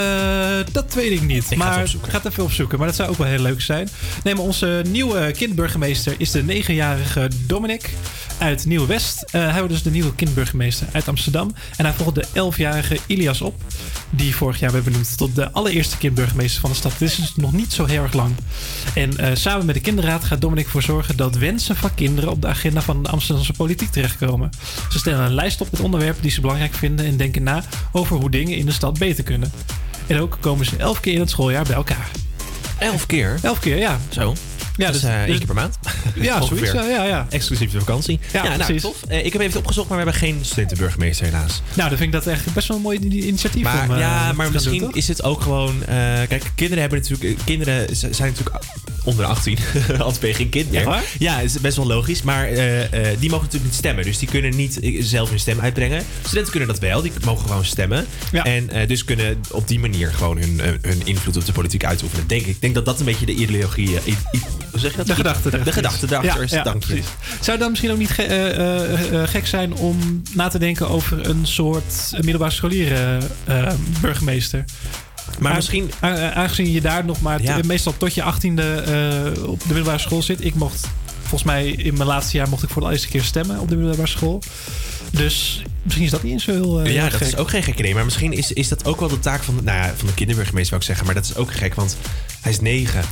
dat weet ik niet. Ik ga het opzoeken. ga het even opzoeken. Maar dat zou ook wel heel leuk zijn. Nee, maar onze nieuwe kindburgemeester is de negenjarige Dominic uit Nieuw-West. Eh, hij wordt dus de nieuwe kindburgemeester uit Amsterdam. En hij volgt de elfjarige Ilias op. Die vorig jaar werd benoemd tot de allereerste kindburgemeester van de stad. Dit is dus nog niet zo heel erg lang. En eh, samen met de kinderraad gaat Dominic ervoor zorgen dat wensen van kinderen op de agenda van de Amsterdamse politiek terechtkomen. Ze stellen een lijst op met onderwerpen die ze belangrijk vinden en denken na over hoe dingen in de stad beter kunnen. En ook komen ze elf keer in het schooljaar bij elkaar. Elf keer? Elf keer, ja. Zo. Ja, dus, dus- eh, één dus- keer per maand. Ja, zoiets. Ja, ja, ja. Exclusief de vakantie. Ja, nou, precies. tof. Eh, ik heb even opgezocht, maar we hebben geen studentenburgemeester helaas. Nou, dan vind ik dat echt best wel een mooi initiatief. Maar, om, eh, ja, maar misschien doen, is het ook gewoon... kijk, kinderen hebben natuurlijk... Kinderen zijn natuurlijk onder de 18. Anders ben je geen kind meer. Ja, is best wel logisch. Maar eh, eh, die mogen natuurlijk niet stemmen. Dus die kunnen niet eh, zelf hun stem uitbrengen. Studenten kunnen dat wel. Die mogen gewoon stemmen. En dus kunnen op die manier gewoon hun, hun invloed op de politiek uitoefenen. Denk ik. Ik denk dat dat een beetje de ideologie... i- i- hoe zeg je dat? De gedachte De erachter gedachte is. erachter Ja, ja, Dank je. precies. Zou dan misschien ook niet ge- gek zijn om na te denken over een soort middelbare scholieren burgemeester? Maar misschien- aangezien je daar nog maar Ja. meestal tot je achttiende eh op de middelbare school zit. Ik mocht, volgens mij in mijn laatste jaar mocht ik voor de eerste keer stemmen op de middelbare school. Dus misschien is dat niet eens zo heel eh, ja, dat gek. is ook geen gek idee. Maar misschien is, is dat ook wel de taak van de, nou ja, van de kinderburgemeester, zou ik zeggen. Maar dat is ook gek, want hij is negen.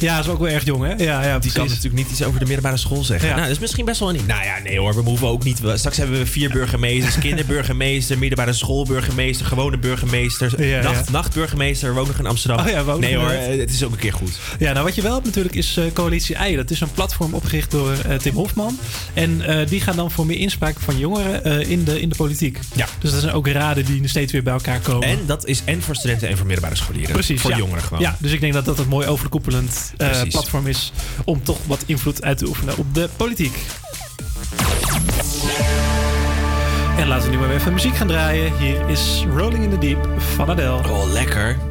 Ja, dat is ook wel erg jong, hè? Ja, ja, Die kan natuurlijk niet iets over de middelbare school zeggen. Ja. Nou, dat is misschien best wel een... Nou ja, nee hoor, we hoeven ook niet... Straks hebben we vier burgemeesters. kinderburgemeester, middelbare schoolburgemeester, gewone burgemeester, Ja, nacht, ja. nachtburgemeester. We ook nog in Amsterdam. Oh nee hoor, het is ook een keer goed. Ja, nou wat je wel hebt natuurlijk is eh, Coalitie Ei. Dat is een platform opgericht door eh, Tim Hofman. En eh, die gaan dan voor meer inspraak van jongeren in, de, in de politiek. Ja. Dus dat zijn ook raden die steeds weer bij elkaar komen. En dat is en voor studenten en voor middelbare scholieren. Precies, Voor jongeren gewoon. Ja, dus ik denk dat dat een mooi overkoepelend eh, platform is om toch wat invloed uit te oefenen op de politiek. En laten we nu maar weer even muziek gaan draaien. Hier is Rolling in the Deep van Adele. Oh, lekker.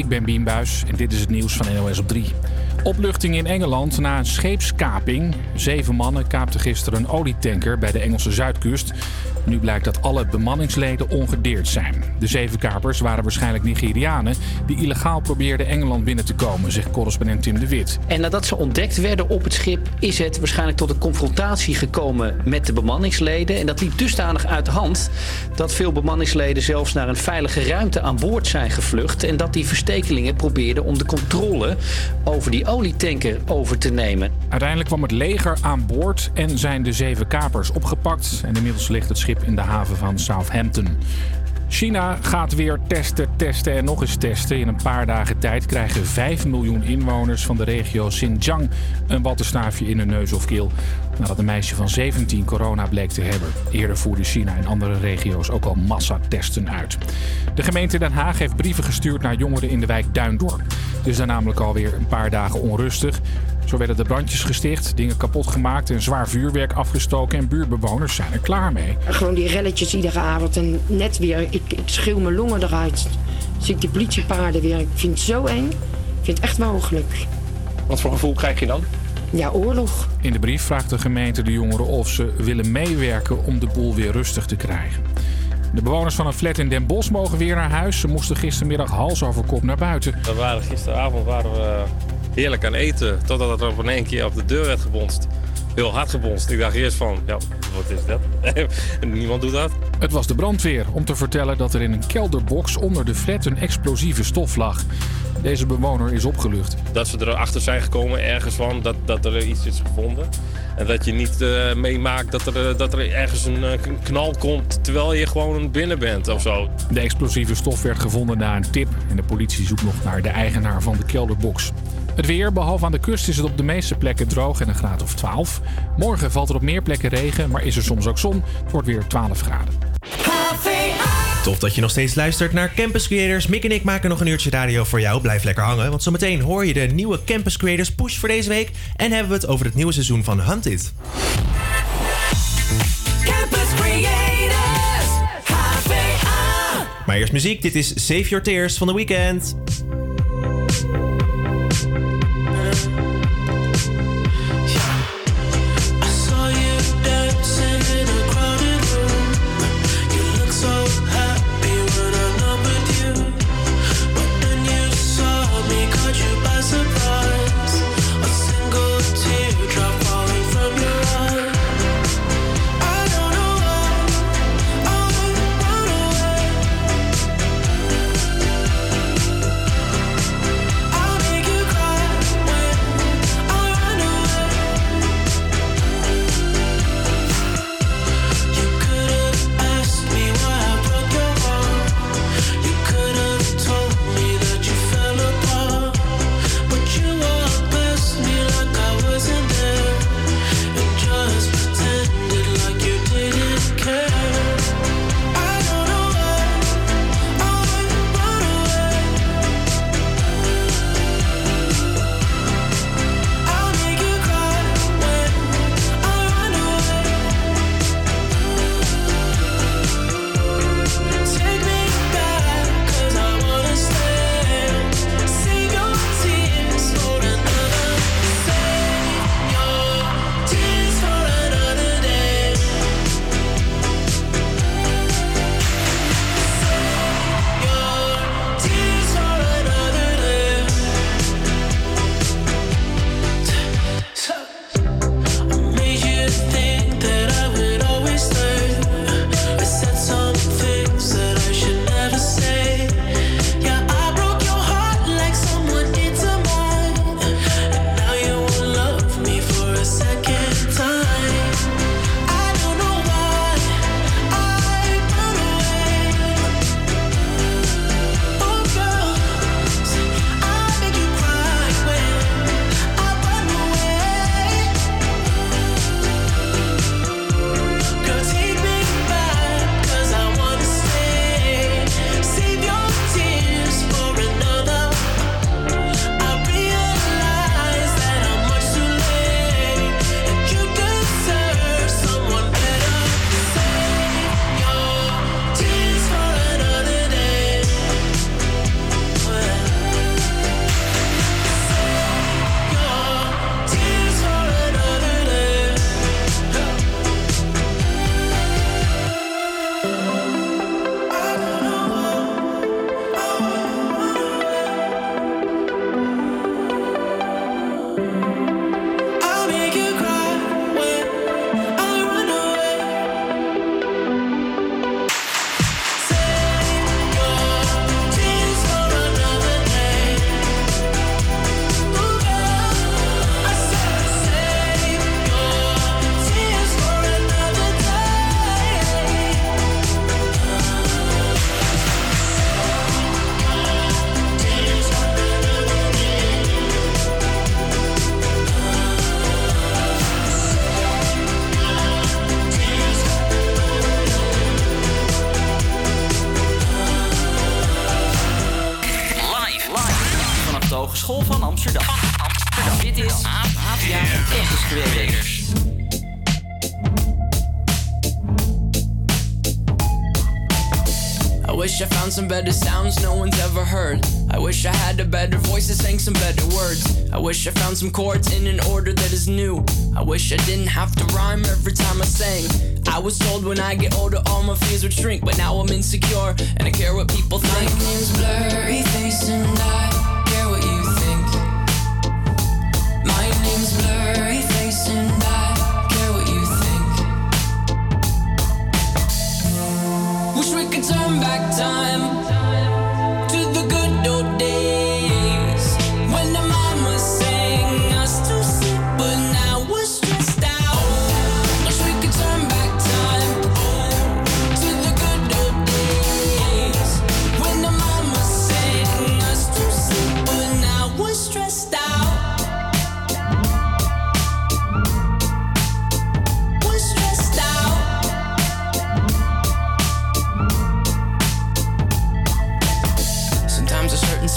Ik ben Bien Buis en dit is het nieuws van NOS op 3. Opluchting in Engeland na een scheepskaping. Zeven mannen kaapten gisteren een olietanker bij de Engelse zuidkust. Nu blijkt dat alle bemanningsleden ongedeerd zijn. De zeven kapers waren waarschijnlijk Nigerianen die illegaal probeerden Engeland binnen te komen, zegt correspondent Tim de Wit. En nadat ze ontdekt werden op het schip, is het waarschijnlijk tot een confrontatie gekomen met de bemanningsleden. En dat liep dusdanig uit de hand dat veel bemanningsleden zelfs naar een veilige ruimte aan boord zijn gevlucht. En dat die verstekelingen probeerden om de controle over die olietanker over te nemen. Uiteindelijk kwam het leger aan boord en zijn de zeven kapers opgepakt. En inmiddels ligt het schip in de haven van Southampton. China gaat weer testen, testen en nog eens testen. In een paar dagen tijd krijgen 5 miljoen inwoners van de regio Xinjiang een wattenstaafje in hun neus of keel. Nadat een meisje van 17 corona bleek te hebben. Eerder voerde China in andere regio's ook al massatesten uit. De gemeente Den Haag heeft brieven gestuurd naar jongeren in de wijk Duindorp. Het is daar namelijk alweer een paar dagen onrustig. Zo werden de brandjes gesticht, dingen kapot gemaakt en zwaar vuurwerk afgestoken. En buurtbewoners zijn er klaar mee. Gewoon die relletjes iedere avond en net weer. Ik, ik schreeuw mijn longen eruit. Zie ik die politiepaarden weer. Ik vind het zo eng. Ik vind het echt mogelijk. Wat voor gevoel krijg je dan? Ja, oorlog. In de brief vraagt de gemeente de jongeren of ze willen meewerken om de boel weer rustig te krijgen. De bewoners van een flat in Den Bosch mogen weer naar huis. Ze moesten gistermiddag hals over kop naar buiten. We waren, gisteravond waren we heerlijk aan eten. Totdat er op in één keer op de deur werd gebonst. Heel hard gebonst. Ik dacht eerst van, ja, wat is dat? Niemand doet dat. Het was de brandweer om te vertellen dat er in een kelderbox onder de flat een explosieve stof lag. Deze bewoner is opgelucht. Dat ze erachter zijn gekomen ergens van dat, dat er iets is gevonden. En dat je niet eh, meemaakt dat er, eh, dat er ergens een eh, knal komt terwijl je gewoon binnen bent of zo. De explosieve stof werd gevonden na een tip en de politie zoekt nog naar de eigenaar van de kelderbox. Het weer, behalve aan de kust, is het op de meeste plekken droog en een graad of 12. Morgen valt er op meer plekken regen, maar is er soms ook zon. Het wordt weer 12 graden. Tof dat je nog steeds luistert naar Campus Creators. Mick en ik maken nog een uurtje radio voor jou. Blijf lekker hangen, want zometeen hoor je de nieuwe Campus Creators push voor deze week. En hebben we het over het nieuwe seizoen van Hunted. Campus Creators, HVA. Maar eerst muziek. Dit is Save Your Tears van The Weeknd. Some chords in an order that is new. I wish I didn't have to rhyme every time I sang. I was told when I get older all my fears would shrink, but now I'm insecure and I care what people think. My name's Blurry Face and I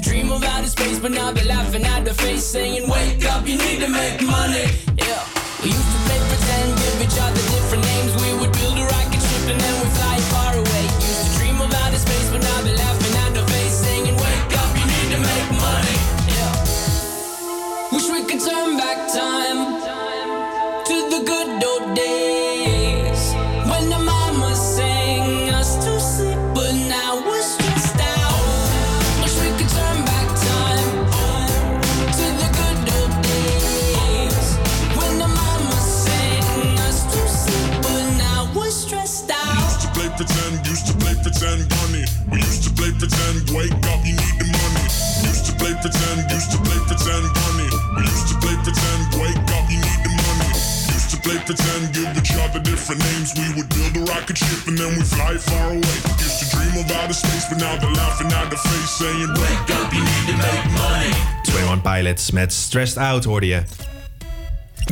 dream of outer space, but now they're laughing at the face, saying, Wake up, you need to make money. Yeah. We used to play pretend, give each other pretend, wake up, you need the money. Used to play pretend, used to play pretend. We used to play pretend, wake up, you need the money. Used to play pretend, give each other different names. We would build a rocket ship and then we fly far away. Used to dream of outer space, but now they're laughing at the face, saying, Wake up, you need to make money. 21 Pilots met Stressed Out hoorde je.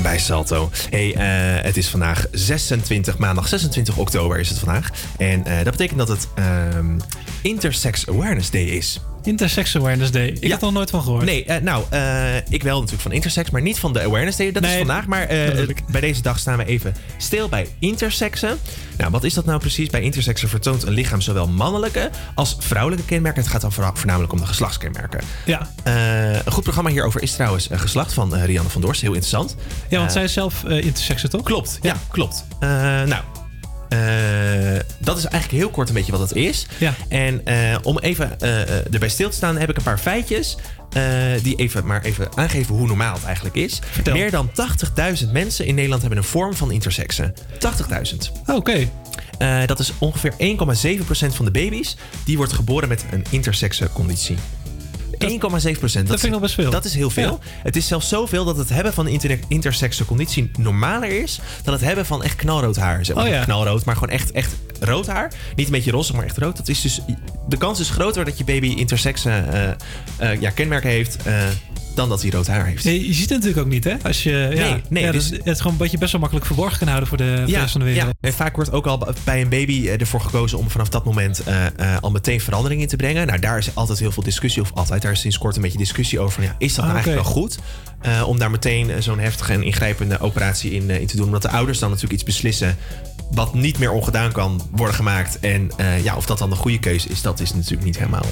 Bij Salto. Hey, eh, het is vandaag 26, maandag 26 oktober is het vandaag. En eh, dat betekent dat het ehm, Intersex Awareness Day is. Intersex Awareness Day. Ik had er nog nooit van gehoord. Nee, eh, nou, eh, ik wel natuurlijk van Intersex, maar niet van de Awareness Day. Dat is vandaag. Maar eh, bij deze dag staan we even stil bij intersexen. Nou, wat is dat nou precies? Bij intersexen vertoont een lichaam zowel mannelijke als vrouwelijke kenmerken. Het gaat dan voornamelijk om de geslachtskenmerken. Ja. Een goed programma hierover is trouwens Geslacht van Rianne van Dorst. Heel interessant. Ja, want zij is zelf intersexen, toch? Klopt, ja, klopt. Eh, nou, dat is eigenlijk heel kort een beetje wat het is. Ja. En eh, om even eh, eh, erbij stil te staan, heb ik een paar feitjes. eh, die even, maar even aangeven hoe normaal het eigenlijk is. Meer dan 80.000 mensen in Nederland hebben een vorm van intersexen. 80.000. Oké. Eh, dat is ongeveer 1,7% van de baby's. Die wordt geboren met een intersexe conditie. 1,7% dat vind ik nog best veel. Dat is heel veel. Het is zelfs zoveel dat het hebben van een inter intersexe conditie normaler is dan het hebben van echt knalrood haar. Zeg maar. Oh ja. Knalrood, maar gewoon echt, echt rood haar. Niet een beetje roze, maar echt rood. Dat is dus, de kans is groter dat je baby intersexe eh, ja, kenmerken heeft. eh, dan dat hij rood haar heeft. Je, je ziet het natuurlijk ook niet, hè? Als je, ja, Nee, nee, ja, dus- dus het is gewoon een beetje best wel makkelijk verborgen kan houden voor de, rest van de wereld. En vaak wordt ook al bij een baby eh, ervoor gekozen om vanaf dat moment eh, eh, al meteen verandering in te brengen. Nou, daar is altijd heel veel discussie, of altijd, daar is sinds kort een beetje discussie over. Ja, is dat nou Ah, eigenlijk oké. wel goed om daar meteen zo'n heftige en ingrijpende operatie in, in te doen? Omdat de ouders dan natuurlijk iets beslissen wat niet meer ongedaan kan worden gemaakt. En ja, of dat dan de goede keuze is, dat is natuurlijk niet helemaal.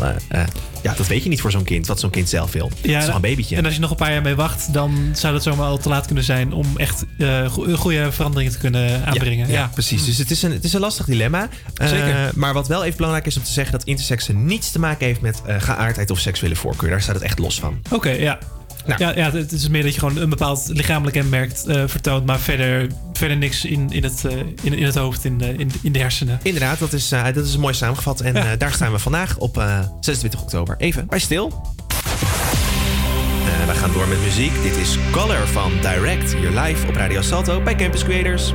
ja, dat weet je niet voor zo'n kind, wat zo'n kind zelf wil. het is een En als je nog een paar jaar mee wacht, dan zou dat zomaar al te laat kunnen zijn om echt eh, go- goede veranderingen te kunnen aanbrengen. Ja, Ja, precies. Dus het is een, het is een lastig dilemma. Eh, Zeker. maar wat wel even belangrijk is om te zeggen... dat interseksen niets te maken heeft met eh, geaardheid of seksuele voorkeur. Daar staat het echt los van. Oké, ja. Nou. Ja, ja, het is meer dat je gewoon een bepaald lichamelijk kenmerk eh, vertoont, maar verder, verder niks in, in, het, eh, in, in het hoofd, in de, in, in de hersenen. Inderdaad, dat is, eh, dat is mooi samengevat. En eh, daar staan we vandaag op eh, 26 oktober. Even bij stil. We gaan door met muziek. Dit is Color van Direct, hier live op Radio Salto bij Campus Creators.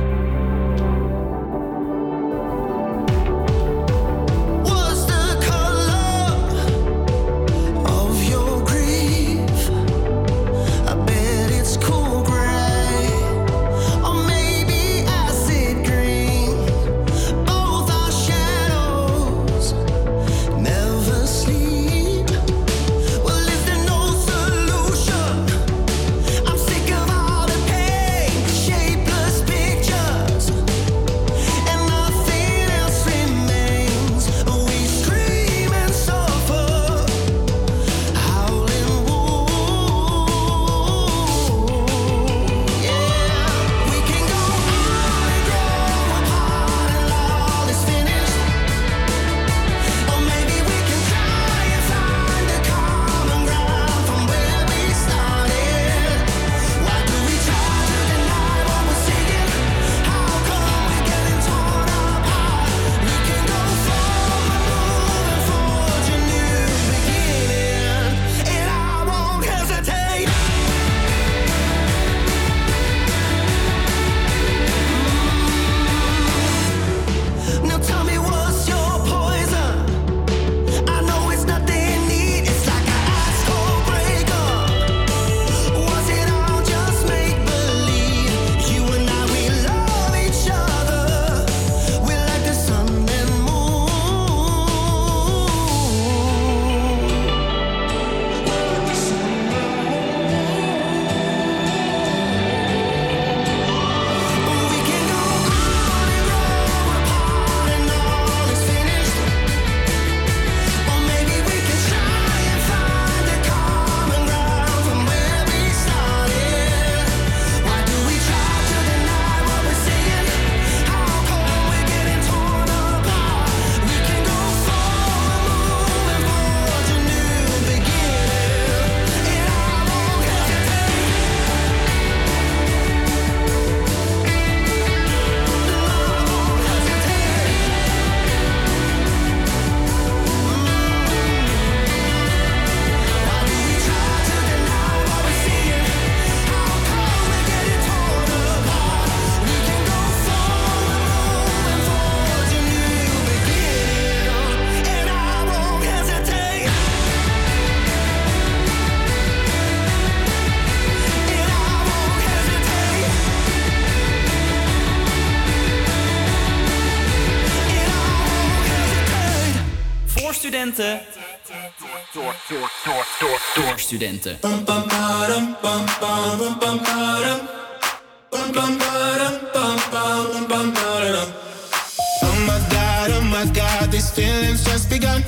Oh my god, oh my god, these feelings just begun.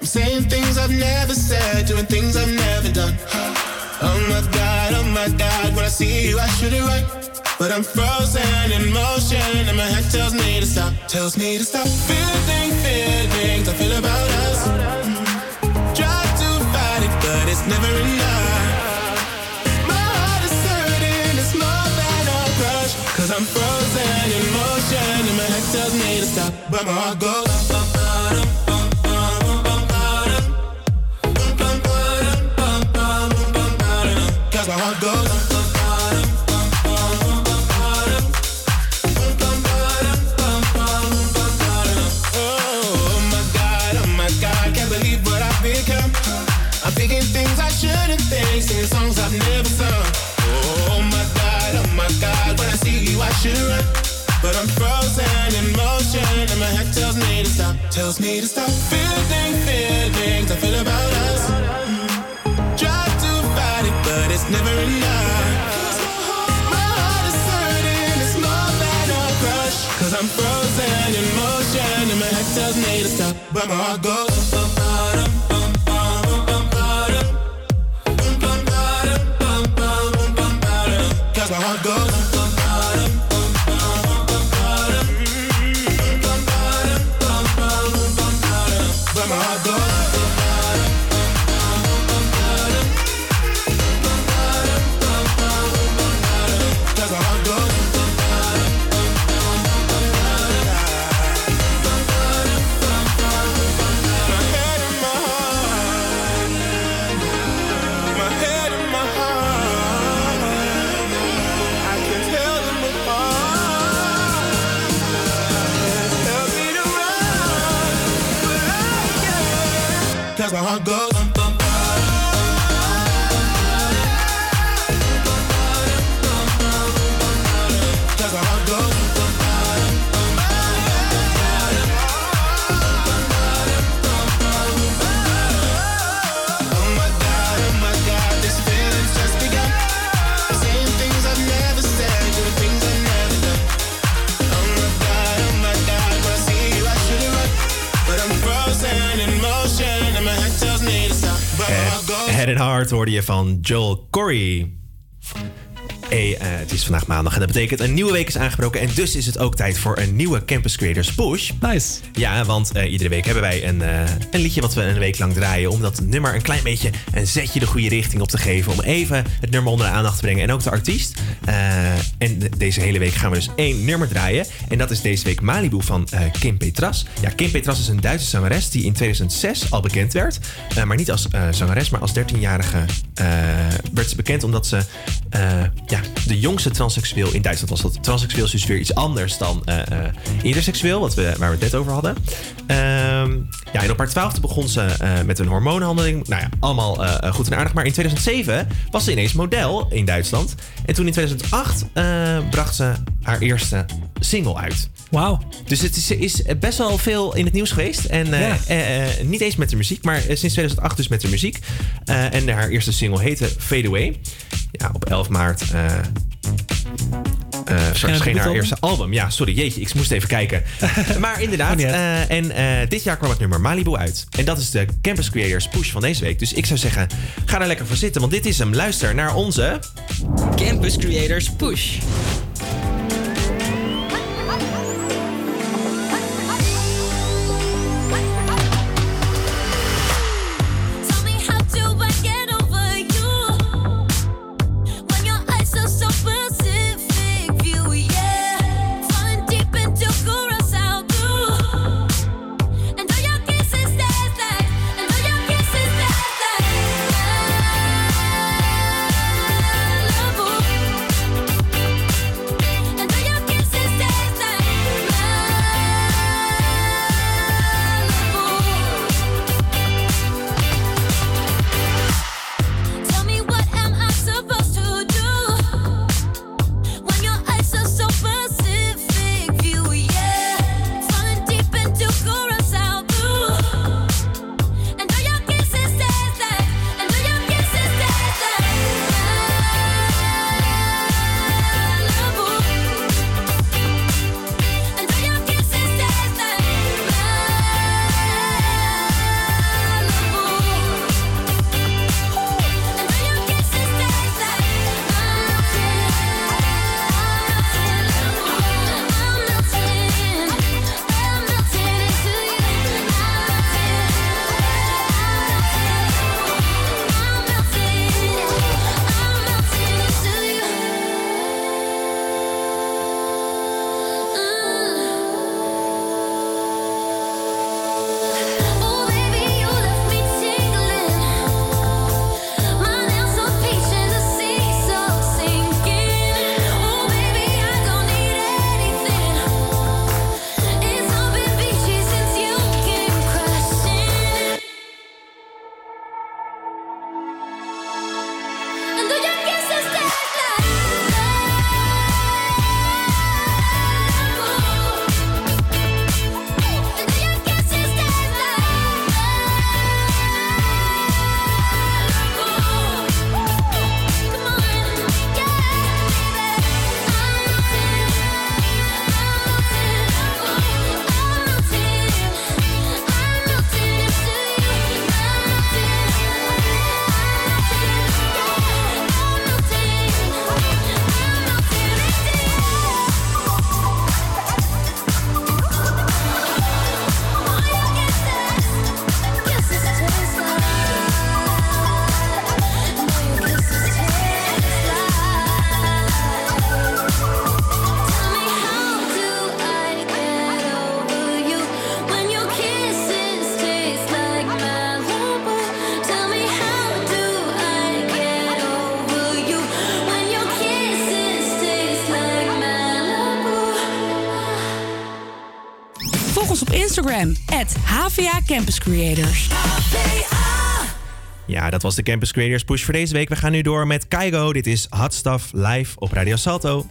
I'm saying things I've never said, doing things I've never done. Oh my god, oh my god, when I see you, I should it right. But I'm frozen in motion, and my head tells me to stop, tells me to stop. Feeling feelings I feel about us. It's never enough. My heart is tells me to stop feeling feelings I feel about us. Try to fight it, but it's never enough. My heart is hurting, it's more than a crush. Cause I'm frozen in motion, and my head tells me to stop, but my heart goes. Hard hoorde je van Joel Corey. Eh, het is vandaag maandag en dat betekent een nieuwe week is aangebroken. En dus is het ook tijd voor een nieuwe Campus Creators Push. Nice. Ja, want eh, iedere week hebben wij een, eh, een liedje wat we een week lang draaien. Om dat nummer een klein beetje een zetje de goede richting op te geven. Om even het nummer onder de aandacht te brengen. En ook de artiest. En de- deze hele week gaan we dus één nummer draaien. En dat is deze week Malibu van Kim Petras. Ja, Kim Petras is een Duitse zangeres die in 2006 al bekend werd. Maar niet als zangeres, maar als 13-jarige eh, werd ze bekend omdat ze ja, de jongste transseksueel in Duitsland was. Dat transseksueel is dus weer iets anders dan eh, interseksueel, wat we, waar we het net over hadden. Ehm, ja, en op haar twaalfde begon ze eh, met een hormoonhandeling. Nou ja, allemaal goed en aardig. Maar in 2007 was ze ineens model in Duitsland. En toen in 2008 eh, bracht ze haar eerste single uit. Wauw. Dus het is, is best wel veel in het nieuws geweest. En eh, Ja. eh, eh, niet eens met de muziek, maar sinds 2008 dus met de muziek. Eh, en haar eerste single heette Fade Away. Ja, op 11 maart eh eh, verscheen haar eerste album. Ja, sorry, jeetje, ik moest even kijken. maar inderdaad, eh, en eh, dit jaar kwam het nummer Malibu uit. En dat is de Campus Creators Push van deze week. Dus ik zou zeggen, ga er lekker voor zitten, want dit is hem. Luister naar onze... Campus Creators Push. Campus Creators. Ja, dat was de Campus Creators Push voor deze week. We gaan nu door met Kaigo. Dit is Hot Stuff live op Radio Salto.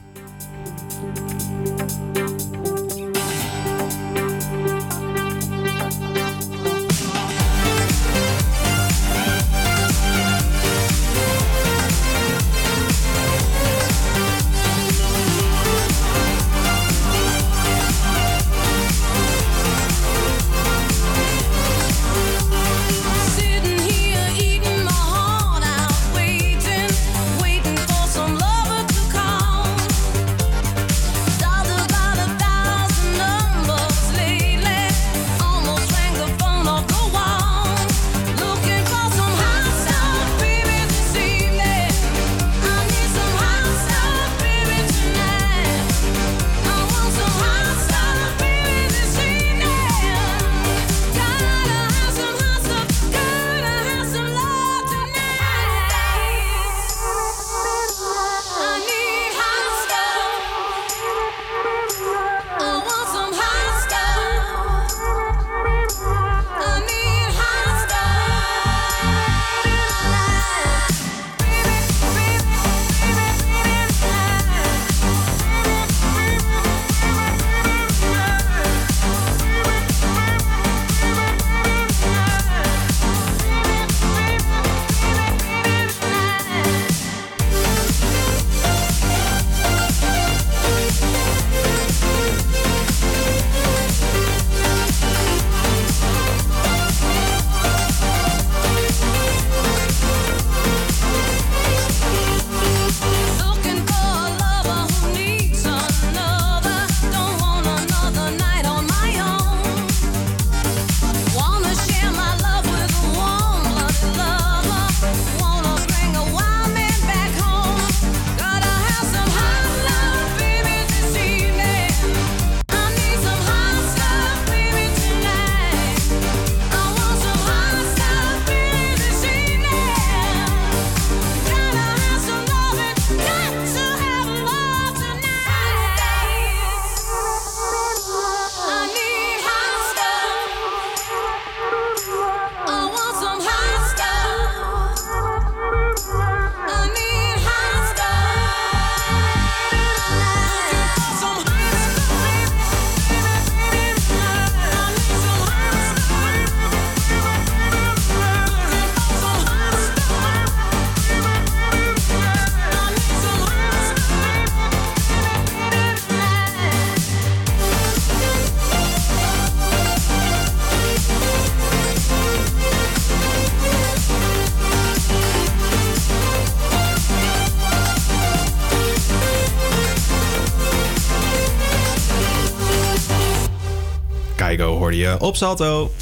Op Salto.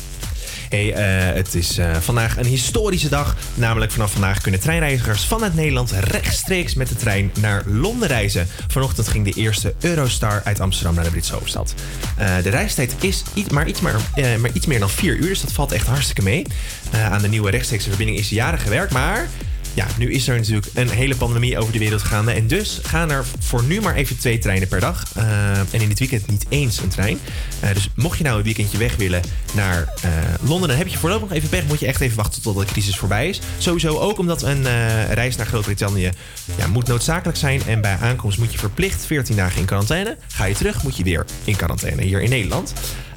Hey, eh, het is eh, vandaag een historische dag. Namelijk vanaf vandaag kunnen treinreizigers vanuit Nederland rechtstreeks met de trein naar Londen reizen. Vanochtend ging de eerste Eurostar uit Amsterdam naar de Britse hoofdstad. Eh, de reistijd is iets, maar, iets maar, iets meer dan vier uur, dus dat valt echt hartstikke mee. Aan de nieuwe rechtstreekse verbinding is jaren gewerkt, maar ja, nu is er natuurlijk een hele pandemie over de wereld gaande. En dus gaan er voor nu maar even twee treinen per dag. En in dit weekend niet eens een trein. Eh, dus mocht je nou een weekendje weg willen naar eh, Londen, dan heb je voorlopig nog even pech. Moet je echt even wachten tot de crisis voorbij is. Sowieso ook omdat een eh, reis naar Groot-Brittannië ja, moet noodzakelijk zijn. En bij aankomst moet je verplicht 14 dagen in quarantaine. Ga je terug, moet je weer in quarantaine hier in Nederland.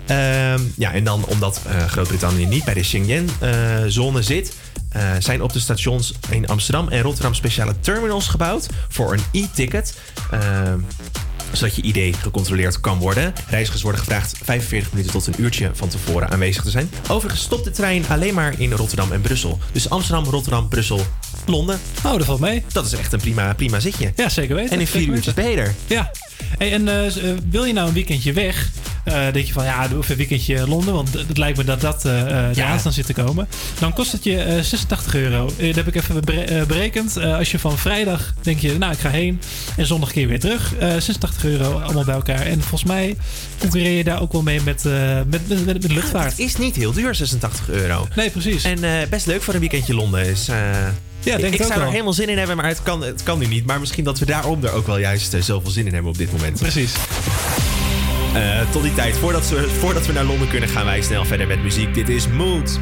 Ehm, ja, en dan omdat eh, Groot-Brittannië niet bij de Schengen-zone zit, eh, zijn op de stations in Amsterdam en Rotterdam speciale terminals gebouwd voor een e-ticket. Zodat je ID gecontroleerd kan worden. Reizigers worden gevraagd 45 minuten tot een uurtje van tevoren aanwezig te zijn. Overigens stopt de trein alleen maar in Rotterdam en Brussel. Dus Amsterdam, Rotterdam, Brussel, Londen. Oh, dat valt mee. Dat is echt een prima, prima zitje. Ja, zeker weten. En in vier uurtjes weten. ben je er. Ja. Hey, en eh, eh, wil je nou een weekendje weg? Eh denk je van ja, doe even een weekendje Londen, want het lijkt me dat dat eraan dan zit te komen. Dan kost het je eh, 86 euro. Dat heb ik even bere- berekend. Als je van vrijdag denk je, nou ik ga heen en zondag keer weer terug. Eh 86 euro allemaal bij elkaar. En volgens mij concurreer je daar ook wel mee met, met, met, luchtvaart. Het is niet heel duur, 86 euro. Nee, precies. En best leuk voor een weekendje Londen. Is, eh, denk ik ik zou er helemaal zin in hebben, maar het kan, het kan nu niet. Maar misschien dat we daarom er ook wel juist zoveel zin in hebben op dit moment. Precies. Eh, tot die tijd, voordat we, voordat we naar Londen kunnen, gaan wij snel verder met muziek. Dit is Mood.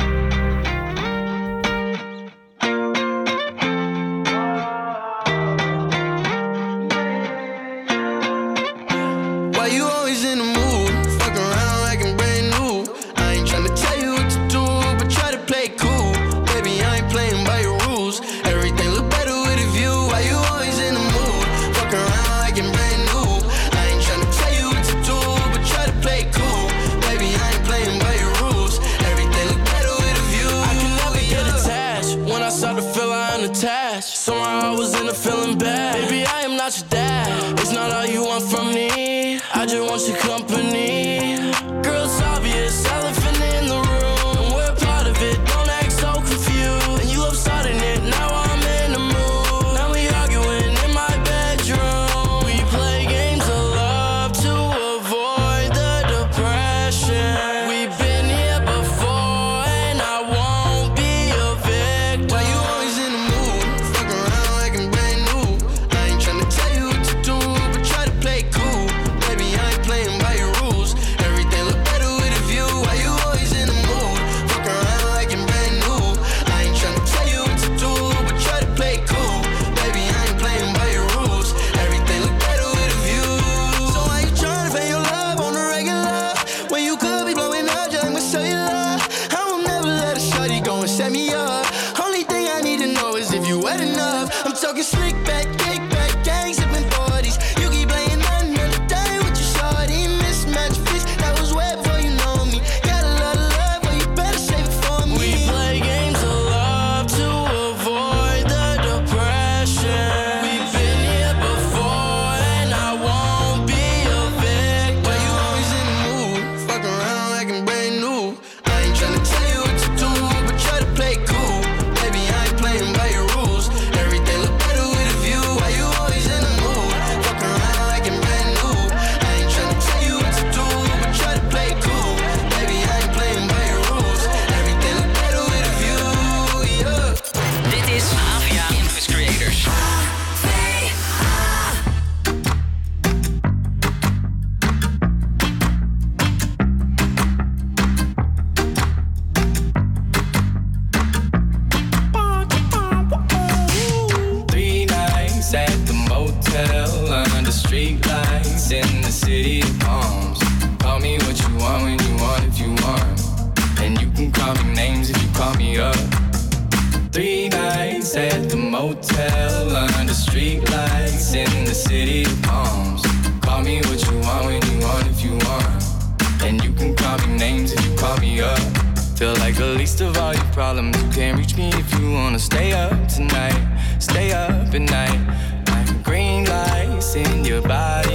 can reach me if you wanna stay up tonight, stay up at night. I green lights in your body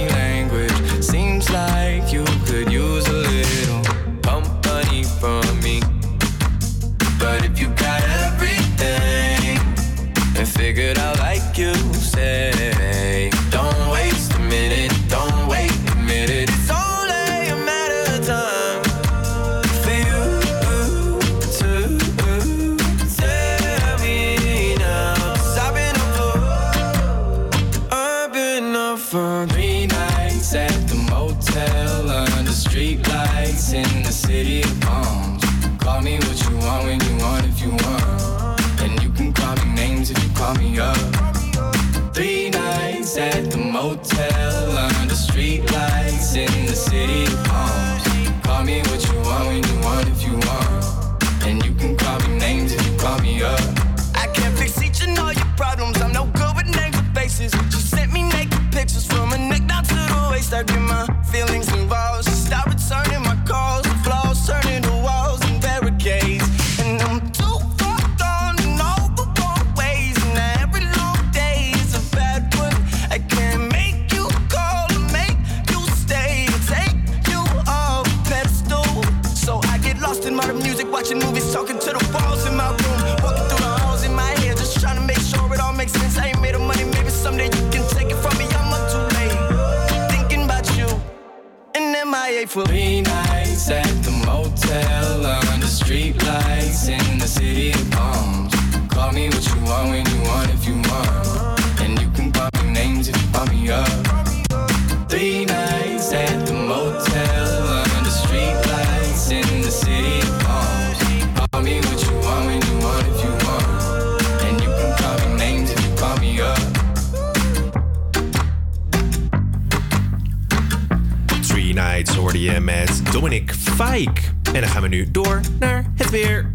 Fike. En dan gaan we nu door naar het weer.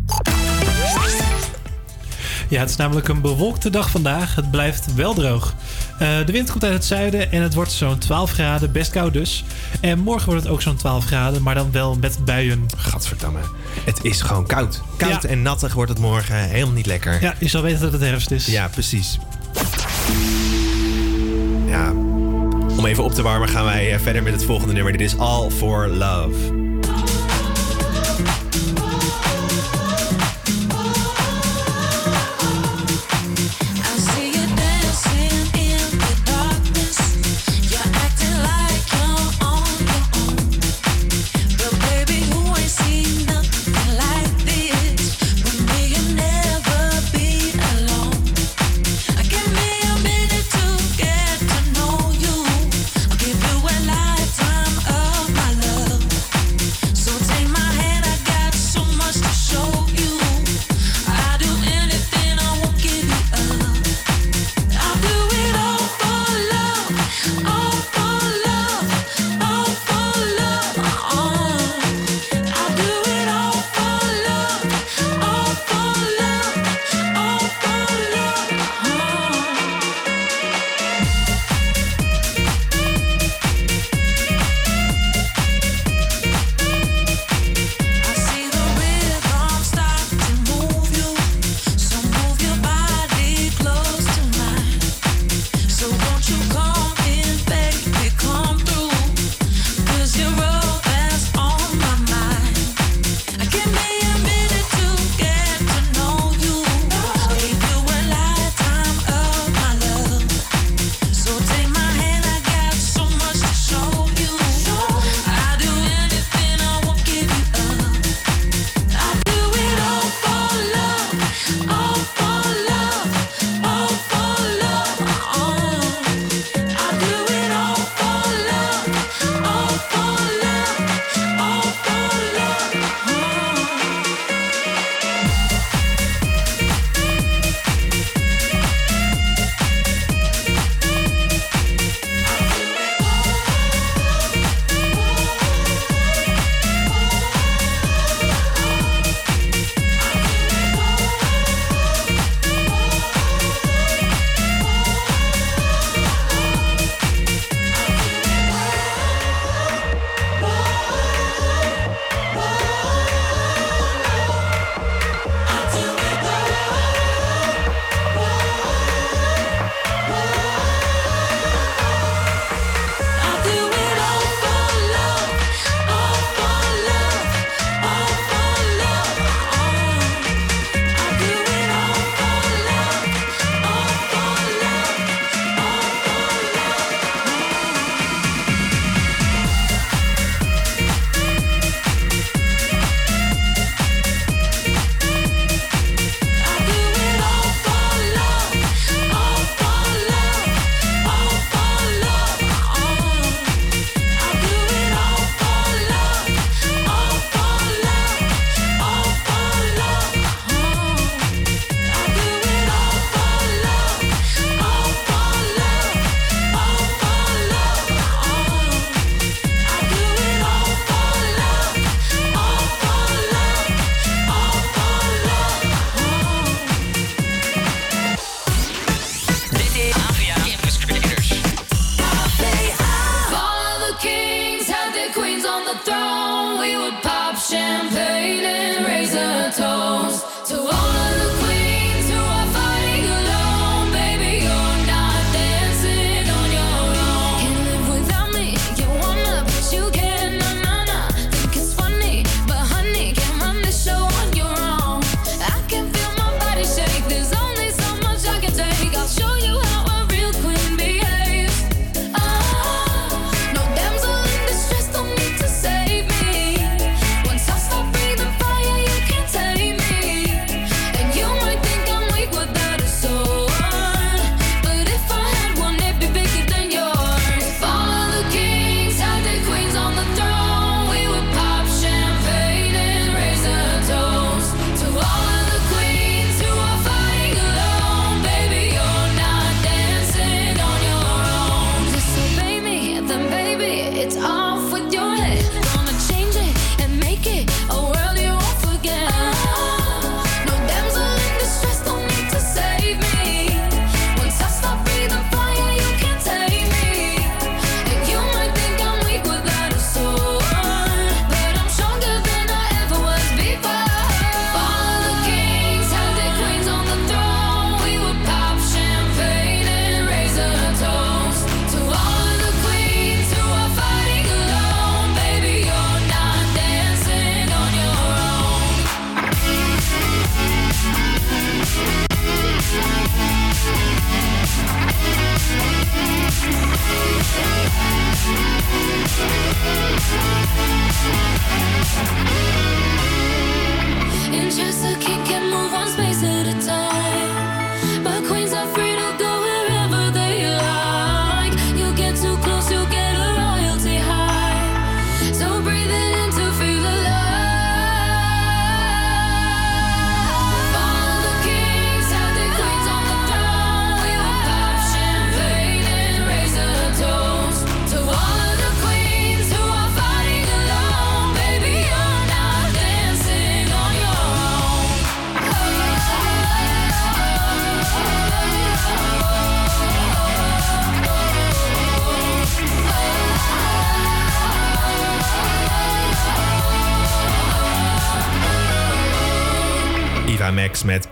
Ja, het is namelijk een bewolkte dag vandaag. Het blijft wel droog. Eh, de wind komt uit het zuiden en het wordt zo'n 12 graden, best koud dus. En morgen wordt het ook zo'n 12 graden, maar dan wel met buien. Gadverdamme. Het is gewoon koud. Koud en nattig wordt het morgen. Helemaal niet lekker. Ja, je zal weten dat het herfst is. Ja, precies. Ja, om even op te warmen gaan wij eh, verder met het volgende nummer. Dit is All for Love.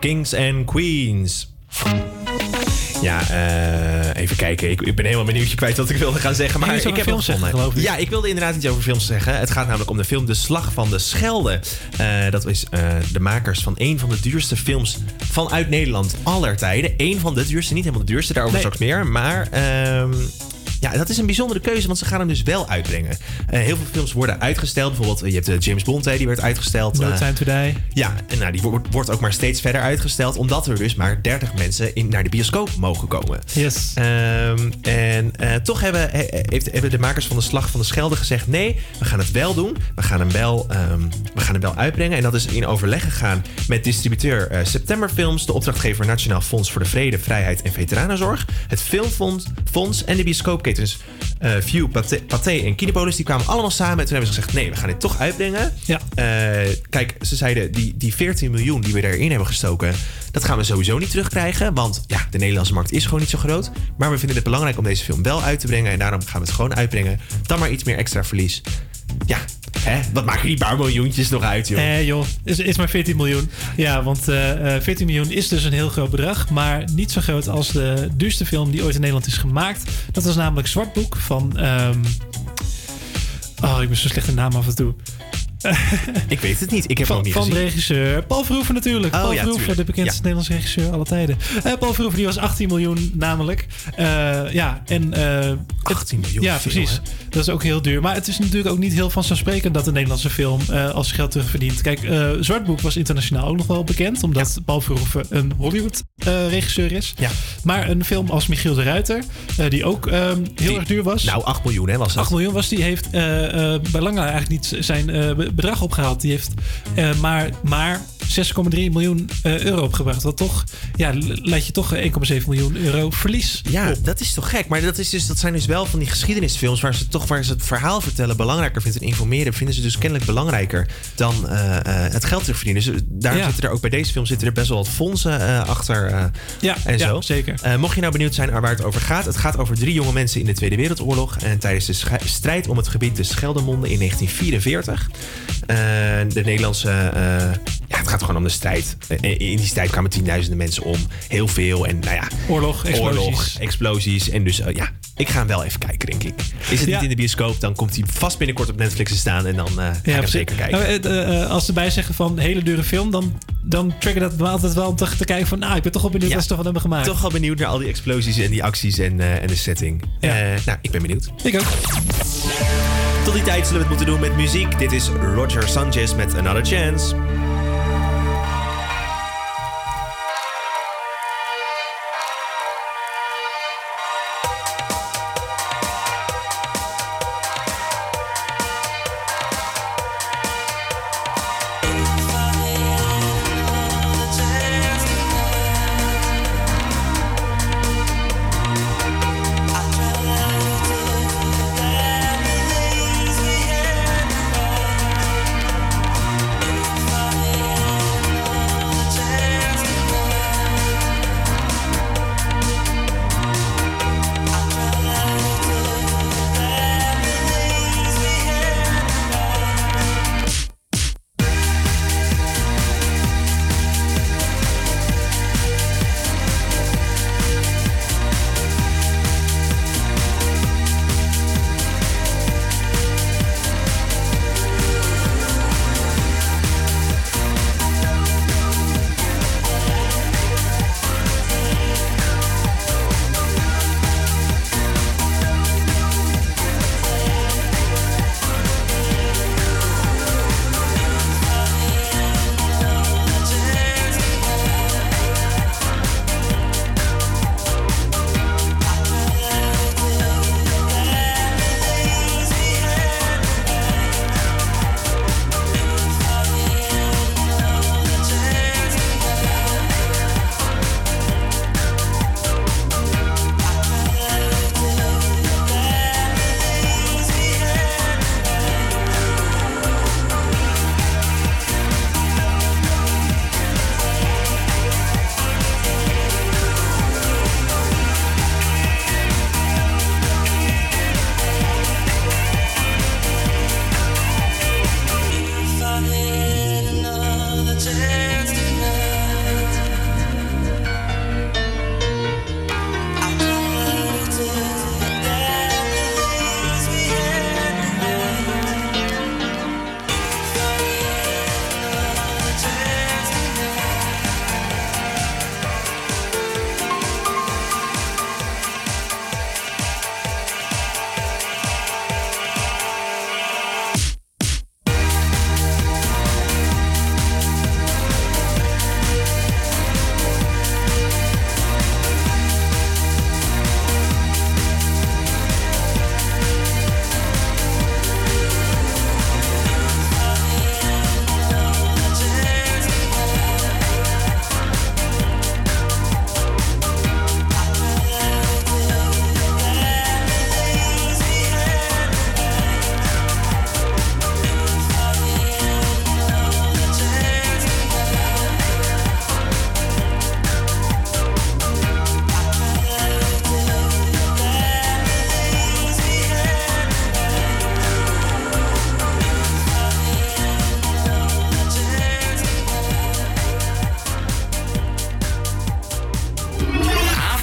Kings and Queens. Ja, eh, even kijken. Ik, ik ben helemaal mijn nieuwtje kwijt wat ik wilde gaan zeggen. Maar Je ik heb over het film zeggen, geloof ik. Ja, ik wilde inderdaad iets over films zeggen. Het gaat namelijk om de film De Slag van de Schelde. Eh, dat is eh, de makers van een van de duurste films vanuit Nederland aller tijden. Eén van de duurste, niet helemaal de duurste, daarover Nee. straks meer. Maar ehm, ja, dat is een bijzondere keuze, want ze gaan hem dus wel uitbrengen. Eh, heel veel films worden uitgesteld. Bijvoorbeeld, eh, je hebt eh, James Bond, die werd uitgesteld. No Time to Die. ja, en nou, die wordt, wordt ook maar steeds verder uitgesteld, omdat er dus maar 30 mensen in, naar de bioscoop mogen komen. Yes. Ehm, en toch hebben, he- heeft, hebben de makers van de Slag van de Schelde gezegd: nee, we gaan het wel doen. We gaan hem wel, ehm, we gaan hem wel uitbrengen. En dat is in overleg gegaan met distributeur eh, September Films, de opdrachtgever Nationaal Fonds voor de Vrede, Vrijheid en Veteranenzorg, het Filmfonds Fonds en de eh View, Pathé, Pathé en Kinepolis. Die kwamen allemaal samen en toen hebben ze gezegd: nee, we gaan dit toch uitbrengen. Ja. Eh, kijk, ze zeiden die, die 14 miljoen die we daarin hebben gestoken, dat gaan we sowieso niet terugkrijgen. Want ja, de Nederlandse markt is gewoon niet zo groot. Maar we vinden het belangrijk om deze film wel uit te brengen. En daarom gaan we het gewoon uitbrengen. Dan maar iets meer extra verlies. Ja, hè? Wat maken die paar miljoentjes nog uit, joh? Eh joh, is, is maar 14 miljoen. Ja, want eh, eh, 14 miljoen is dus een heel groot bedrag. Maar niet zo groot als de duurste film die ooit in Nederland is gemaakt. Dat was namelijk Zwartboek van... ehm, oh, ik ben zo slecht in naam af en toe. Ik weet het niet. Ik heb van, nog niet van de gezien. regisseur Paul Verhoeven natuurlijk. Oh, Paul ja, Verhoeven, de bekendste Nederlandse regisseur aller tijden. Eh, Paul Verhoeven die was 18 miljoen namelijk. Eh, ja, en... eh, 18 miljoen. ja, veel, precies. hè? Dat is ook heel duur. Maar het is natuurlijk ook niet heel vanzelfsprekend dat een Nederlandse film eh, als geld terugverdient. Kijk, eh Zwartboek was internationaal ook nog wel bekend. Omdat Paul Verhoeven een Hollywood-regisseur is. Ja. Maar een film als Michiel de Ruiter, eh, die ook ehm, heel Die- erg duur was. Nou, 8 miljoen hè, was dat. 8 miljoen was die, heeft eh, eh, bij lange eigenlijk niet zijn eh, bedrag opgehaald. Die heeft eh, maar, maar 6,3 miljoen eh, euro opgebracht. Wat toch, ja, l- leidt je toch 1,7 miljoen euro verlies. Ja, dat is toch gek. Maar dat, is dus, dat zijn dus wel van die geschiedenisfilms waar ze toch waar ze het verhaal vertellen belangrijker vinden en informeren. Vinden ze dus kennelijk belangrijker dan eh, eh, het geld terugverdienen. Dus daar Ja. zitten er ook bij deze film zitten er best wel wat fondsen eh, achter. eh, Ja, en ja, zo. zeker. Eh, mocht je nou benieuwd zijn waar het over gaat, het gaat over drie jonge mensen in de Tweede Wereldoorlog en tijdens de strijd om het gebied de Scheldemonde in 1944. Eh, de Nederlandse, eh, ja, het gaat gewoon om de strijd. Eh, in die strijd kwamen tienduizenden mensen om, heel veel en nou ja, Oorlog, explosies. oorlog, explosies en dus ja, ik ga hem wel even kijken, denk ik. Is het Ja. niet in de bioscoop, dan komt hij vast binnenkort op Netflix te staan en dan eh ga ik zeker kijken. Nou, als ze erbij zeggen van hele dure film, dan, dan trigger dat me altijd wel om te, te kijken van, nou, ik ben toch wel benieuwd Ja. wat ze toch hebben gemaakt. Toch wel benieuwd naar al die explosies en die acties en, en de setting. Nou, ik ben benieuwd. Ik ook. Tot die tijd zullen we het moeten doen met muziek. Dit is Roger Sanchez met Another Chance.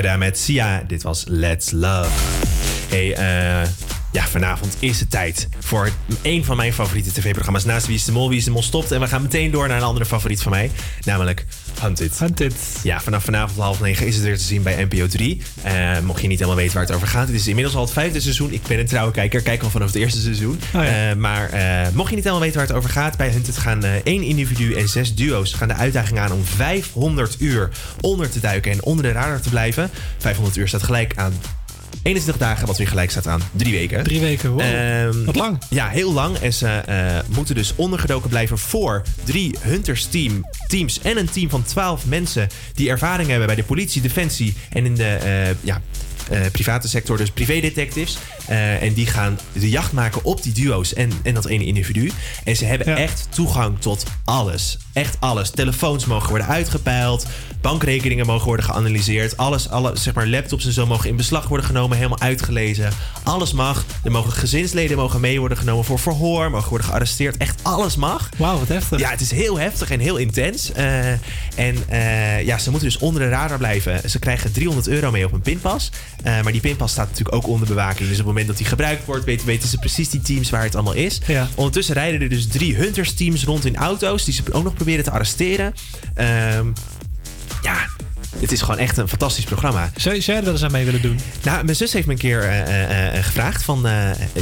Guetta met Sia. Dit was Let's Love. Hey, eh, ja, vanavond is het tijd voor een van mijn favoriete tv-programma's. Naast Wie is de Mol, Wie is de Mol stopt. En we gaan meteen door naar een andere favoriet van mij. Namelijk Hunted. Hunted. Ja, vanaf vanavond half negen is het weer te zien bij NPO 3. Eh, mocht je niet helemaal weten waar het over gaat. Het is inmiddels al het vijfde seizoen. Ik ben een trouwe kijker. Kijk al vanaf het eerste seizoen. Oh ja. Eh, maar eh, mocht je niet helemaal weten waar het over gaat. Bij Hunted gaan één individu en zes duo's gaan de uitdaging aan om 500 uur onder te duiken en onder de radar te blijven. 500 uur staat gelijk aan 21 dagen, wat weer gelijk staat aan drie weken. Drie weken, wow. Ehm, Wat lang. Ja, heel lang. En ze eh, moeten dus ondergedoken blijven voor drie Hunters team, teams en een team van 12 mensen die ervaring hebben bij de politie, defensie en in de eh, ja, private sector, dus privédetectives. Eh, en die gaan de jacht maken op die duo's en, en dat ene individu. En ze hebben echt toegang tot alles. Echt alles. Telefoons mogen worden uitgepeild. Bankrekeningen mogen worden geanalyseerd. Alles, alle, zeg maar, laptops en zo mogen in beslag worden genomen. Helemaal uitgelezen. Alles mag. Er mogen gezinsleden mogen mee worden genomen voor verhoor. Mogen worden gearresteerd. Echt alles mag. Wauw, wat heftig. Ja, het is heel heftig en heel intens. Eh, en eh, ja, ze moeten dus onder de radar blijven. Ze krijgen 300 euro mee op een pinpas. Eh, maar die pinpas staat natuurlijk ook onder bewaking. Dus op het moment dat die gebruikt wordt, weten, weten ze precies die teams waar het allemaal is. Ja. Ondertussen rijden er dus drie Hunters teams rond in auto's. Die ze ook nog proberen te arresteren. Ehm, ja, het is gewoon echt een fantastisch programma. Zou, zou jij er wel eens aan mee willen doen? Nou, mijn zus heeft me een keer eh, eh, gevraagd van...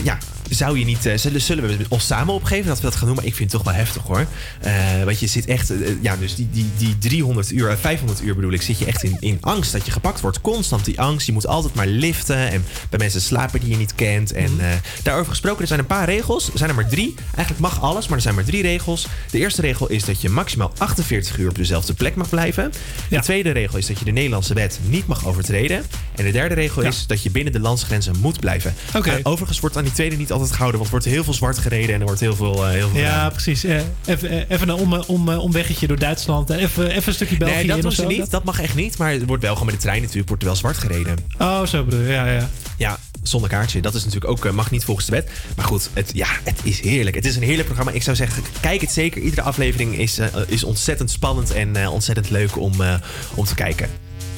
ja, zou je niet, eh, zullen, zullen we ons samen opgeven dat we dat gaan doen? Maar ik vind het toch wel heftig hoor. Eh, want je zit echt, eh, ja, dus die, die, die 300 uur, eh, 500 uur bedoel ik, zit je echt in, in angst dat je gepakt wordt. Constant die angst. Je moet altijd maar liften. En bij mensen slapen die je niet kent. En Mhm. daarover gesproken, er zijn een paar regels. Er zijn er maar drie. Eigenlijk mag alles, maar er zijn maar drie regels. De eerste regel is dat je maximaal 48 uur op dezelfde plek mag blijven. De tweede regel is dat je de Nederlandse wet niet mag overtreden. En de derde regel is dat je binnen de landsgrenzen moet blijven. Oké. Eh, overigens wordt aan die tweede niet altijd gehouden, want er wordt heel veel zwart gereden en er wordt heel veel, eh, heel veel Ja, gedaan. precies. Eh, Even, eh, even een om, om, omweggetje door Duitsland. en Even, even een stukje België Nee, dat doen of ze niet. Dat mag echt niet. Maar er wordt wel gewoon met de trein natuurlijk wordt er wel zwart gereden. Oh, zo bedoel je. Ja, ja. Ja, zonder kaartje. Dat is natuurlijk ook, mag niet volgens de wet. Maar goed, het, ja, het is heerlijk. Het is een heerlijk programma. Ik zou zeggen, kijk het zeker. Iedere aflevering is, is ontzettend spannend en ontzettend leuk om, om te kijken.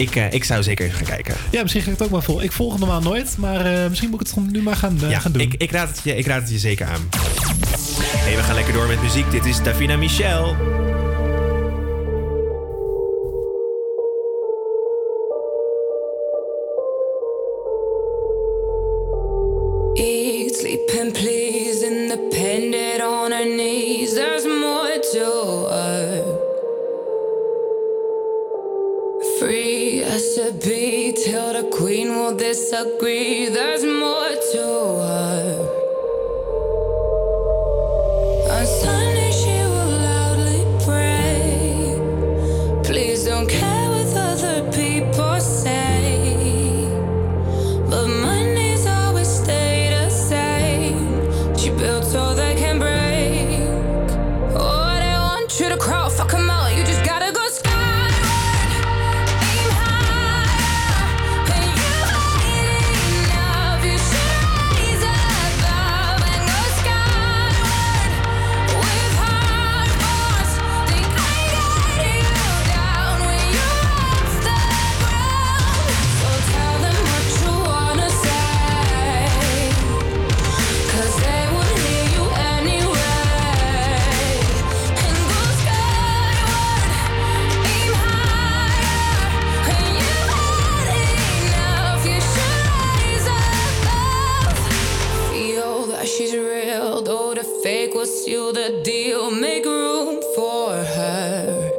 Ik, eh, ik zou zeker even gaan kijken. Ja, misschien ga ik het ook maar vol. Ik volg het normaal nooit, maar eh, misschien moet ik het gewoon nu maar gaan, eh, Ja, gaan doen. ik, ik, raad het je, ik raad het je zeker aan. Hey, we gaan lekker door met muziek. Dit is Davina Michel. Eat, sleep, and please, be till the queen will disagree. There's more the fake will seal the deal. Make room for her.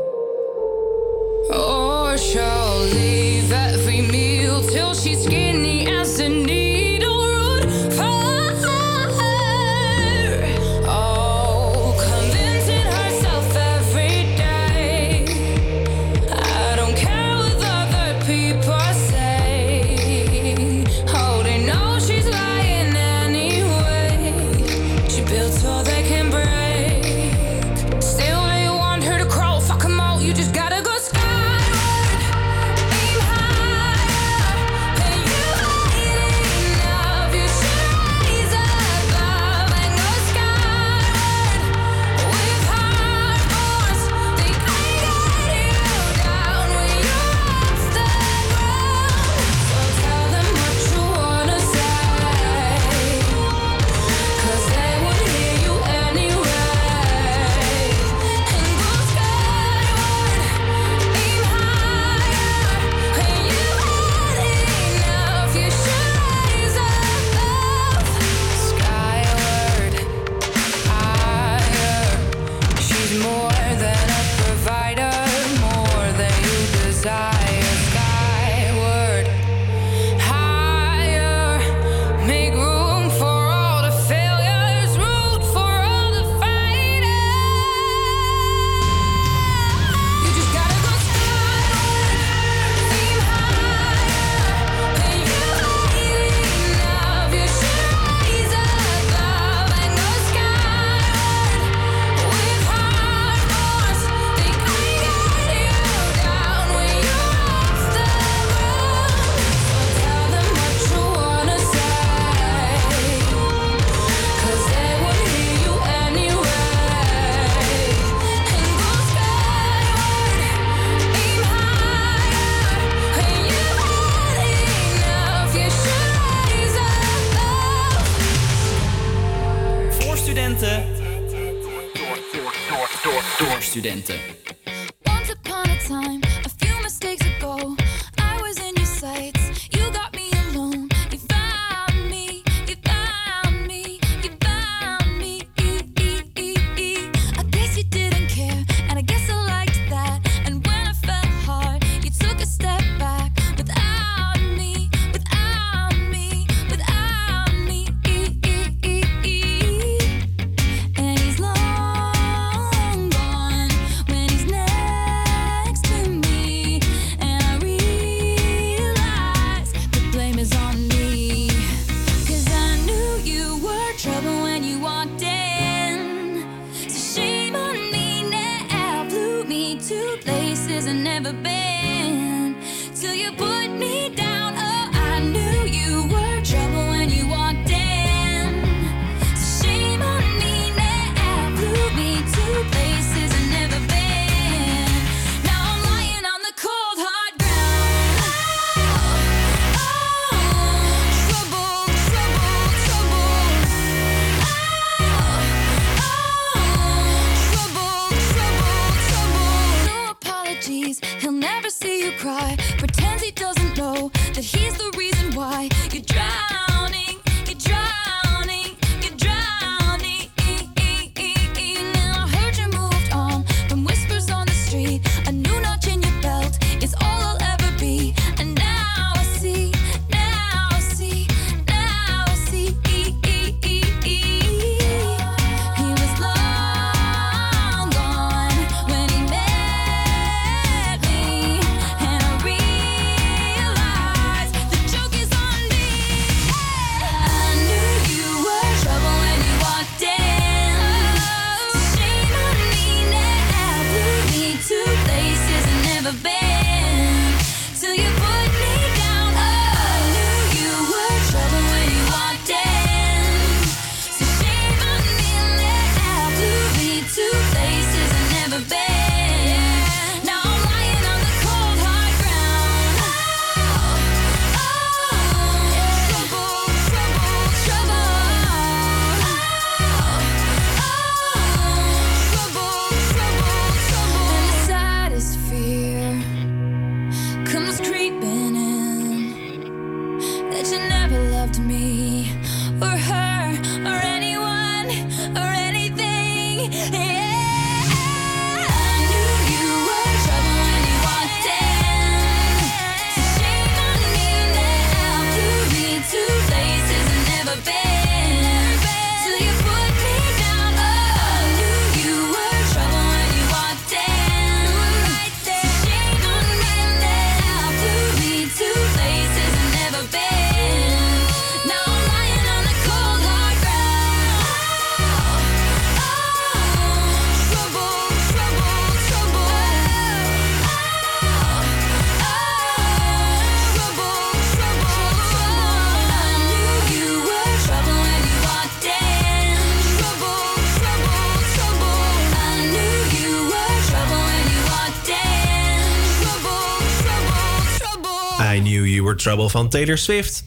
Trouble van Taylor Swift.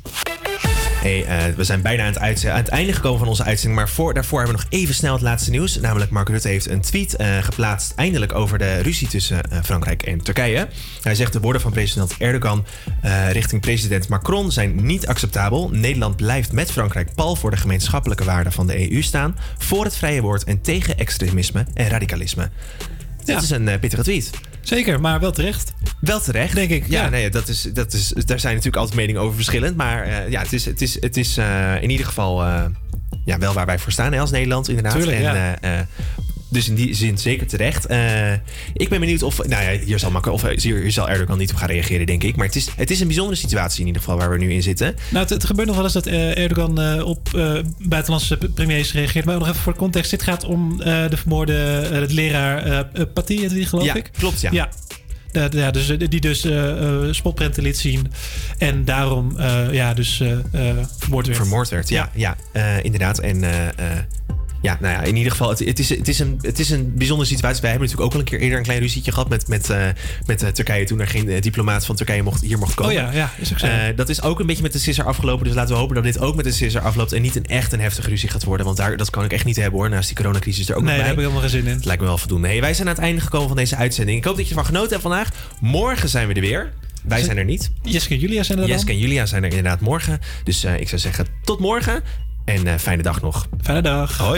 Hey, eh, we zijn bijna aan het, uitz- aan het einde gekomen van onze uitzending. Maar voor, daarvoor hebben we nog even snel het laatste nieuws. Namelijk Mark Rutte heeft een tweet eh, geplaatst. Eindelijk over de ruzie tussen eh, Frankrijk en Turkije. Hij zegt de woorden van president Erdogan richting president Macron zijn niet acceptabel. Nederland blijft met Frankrijk pal voor de gemeenschappelijke waarden van de EU staan. Voor het vrije woord en tegen extremisme en radicalisme. Dit is een pittige tweet. Zeker, maar wel terecht. Wel terecht. Denk ik. Ja, Ja. nee, dat is, dat is, daar zijn natuurlijk altijd meningen over verschillend. Maar eh, ja, het is, het is, het is eh, in ieder geval eh, ja, wel waar wij voor staan hè, als Nederland, inderdaad. Tuurlijk, en, ja. Dus in die zin zeker terecht. Eh, ik ben benieuwd of, nou ja, hier zal, Macron, of, eh, hier, hier zal Erdogan niet op gaan reageren, denk ik. Maar het is, het is een bijzondere situatie in ieder geval waar we nu in zitten. Nou, het, het gebeurt nog wel eens dat eh, Erdogan op buitenlandse premiers reageert. Maar nog even voor de context. Dit gaat om de vermoorde de leraar die geloof Ja, ik? klopt, ja. Ja. Ja, ja, dus, die dus eh, spotprenten liet zien. En daarom ja, dus vermoord werd. Vermoord werd, ja. ja. eh, inderdaad. En ja, nou ja, in ieder geval, het, het, is, het, is een, het is een bijzondere situatie. Wij hebben natuurlijk ook al een keer eerder een klein ruzietje gehad met, met, eh, met eh, Turkije. Toen er geen eh, diplomaat van Turkije mocht, hier mocht komen. Oh ja, ja, is ook zo. Dat is ook een beetje met de sisser afgelopen. Dus laten we hopen dat dit ook met de sisser afloopt. En niet een echt een heftige ruzie gaat worden. Want daar, dat kan ik echt niet hebben hoor. Naast die coronacrisis er ook Nee, nog daar bij. heb ik helemaal geen zin in. Het lijkt me wel voldoende. Hey, wij zijn aan het einde gekomen van deze uitzending. Ik hoop dat je ervan genoten hebt vandaag. Morgen zijn we er weer. Wij zijn er niet. Jeske en Julia zijn er dan. Jeske en Julia zijn er inderdaad morgen. Dus ik zou zeggen tot morgen. En fijne dag nog. Fijne dag. Hoi.